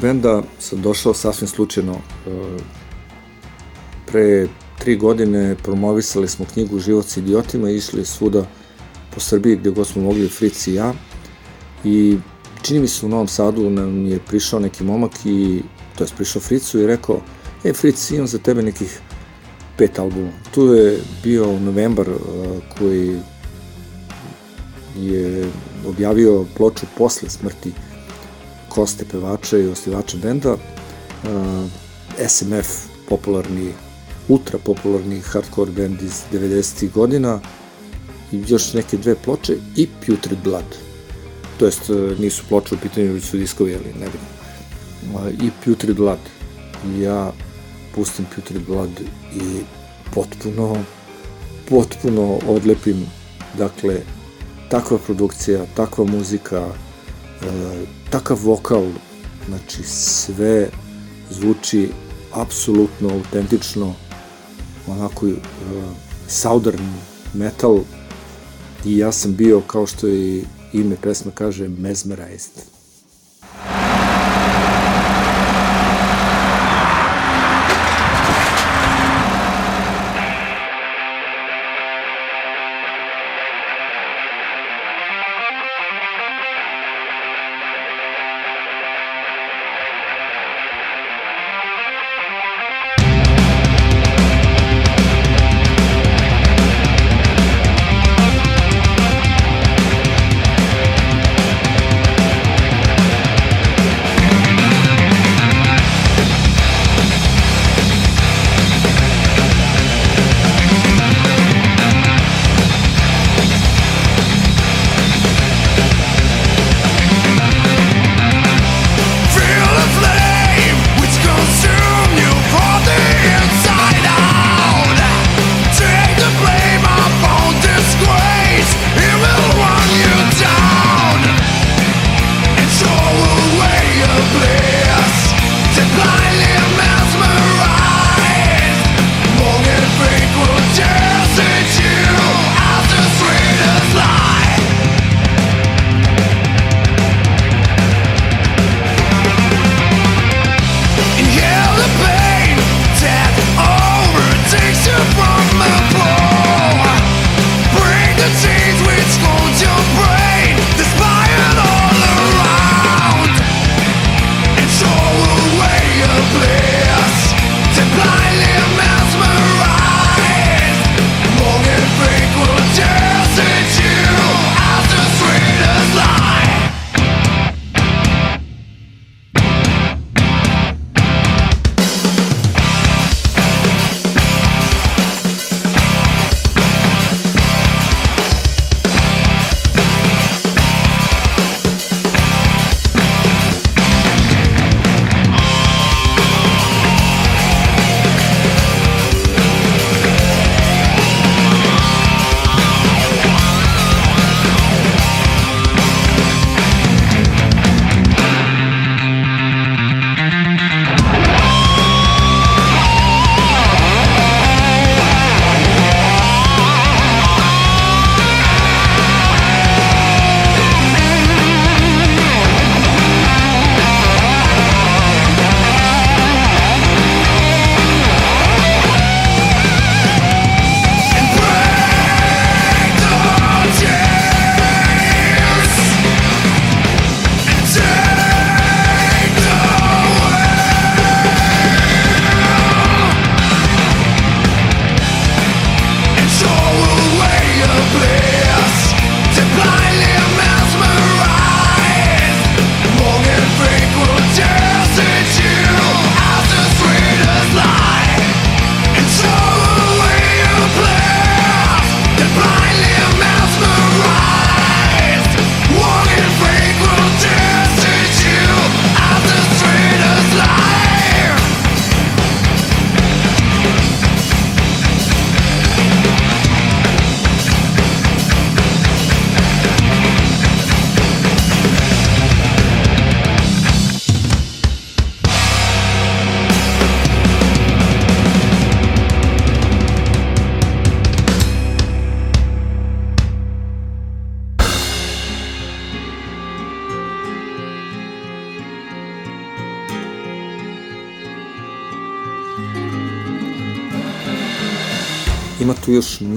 Benda sam došao sasvim slučajno. E, Pre tri godine promovisali smo knjigu Život s idiotima i išli svuda po Srbiji gde god smo mogli, Fritz i ja. I čini mi se u Novom Sadu nam je prišao neki momak i, to je prišao Fricu i rekao, e Fritz, imam za tebe nekih pet albuma. Tu je bio novembar e, koji je objavio ploču posle smrti Koste pevača i osnivača benda, uh, SMF, popularni, ultra popularni hardcore band iz 90. godina, i još neke dve ploče i Putrid Blood. To jest, uh, nisu ploče u pitanju, već su diskovi, ali ne vidim. I Putrid Blood. Ja pustim Putrid Blood i potpuno, potpuno odlepim, dakle, takva produkcija, takva muzika, e, takav vokal, znači sve zvuči apsolutno autentično, onako uh, southern metal i ja sam bio, kao što i ime pesma kaže, mesmerized.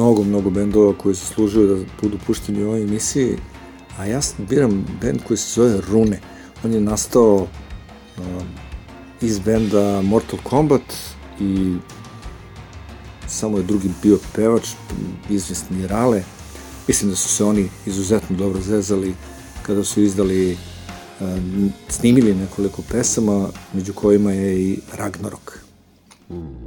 Mnogo, mnogo bendova koji zaslužuju da budu pušteni u ovoj emisiji, a ja sam biram bend koji se zove Rune. On je nastao um, iz benda Mortal Kombat i samo je drugi bio pevač, izvesni Rale. Mislim da su se oni izuzetno dobro zezali kada su izdali, um, snimili nekoliko pesama, među kojima je i Ragnarok. Thank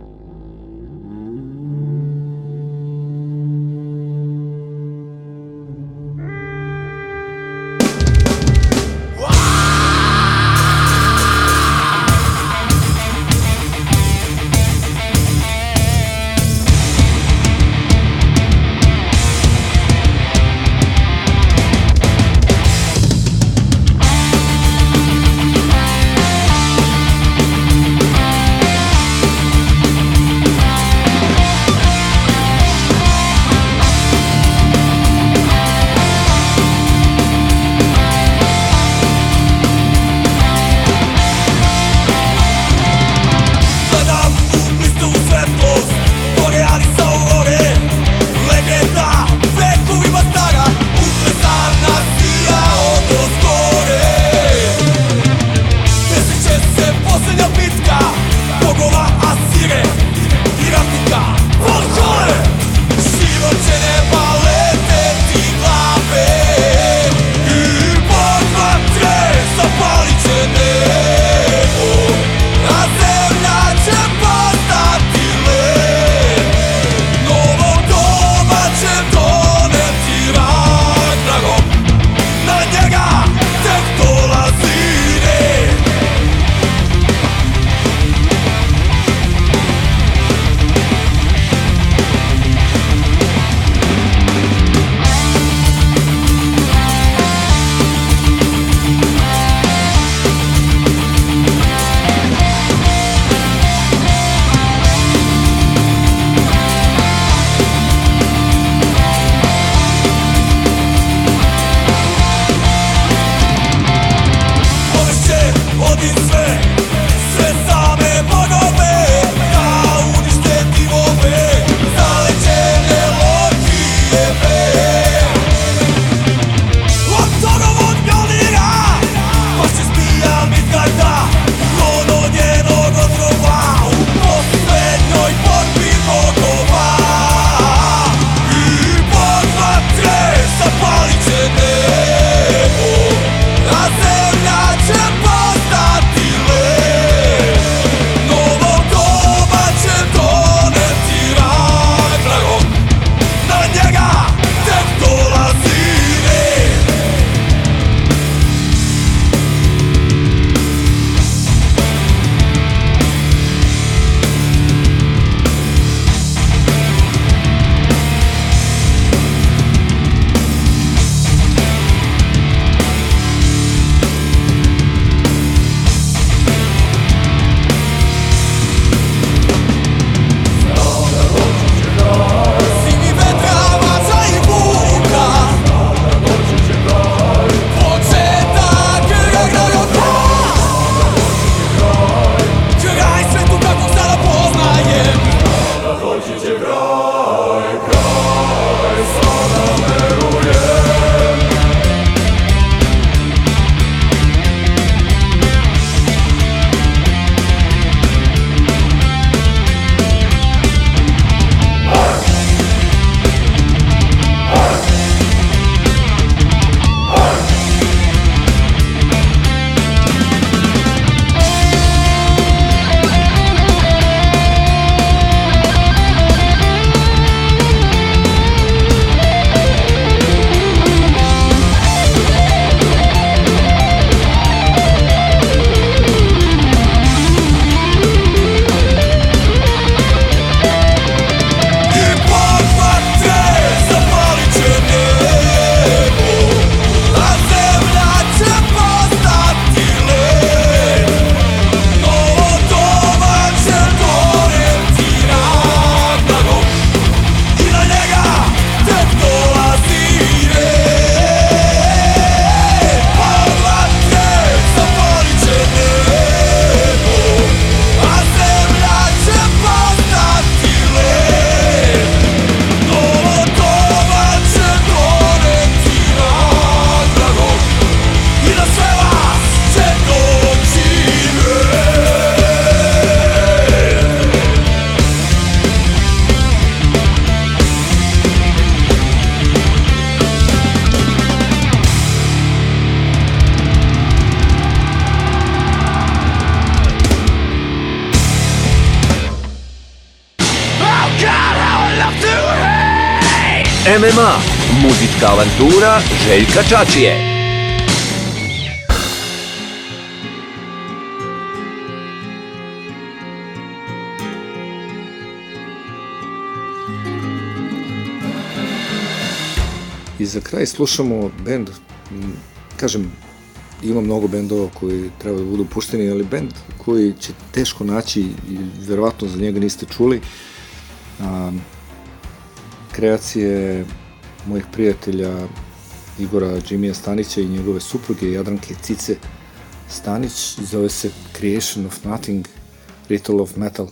avantura Željka Čačije. I za kraj slušamo bend, kažem, ima mnogo bendova koji treba da budu pušteni, ali bend koji će teško naći i verovatno za njega niste čuli. Kreacije mojih prijatelja Igora Džimija Stanića i njegove supruge Jadranke Cice Stanić zove se Creation of Nothing, Ritual of Metal.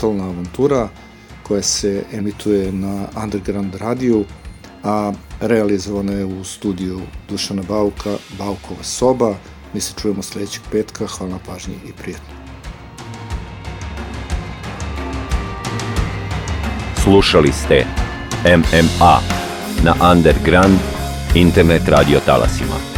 Metalna avantura, koja se emituje na Underground radiju, a realizovana je u studiju Dušana Bauka, Baukova soba. Mi se čujemo sledećeg petka, hvala na pažnji i prijatno. Slušali ste MMA na Underground internet radio talasima.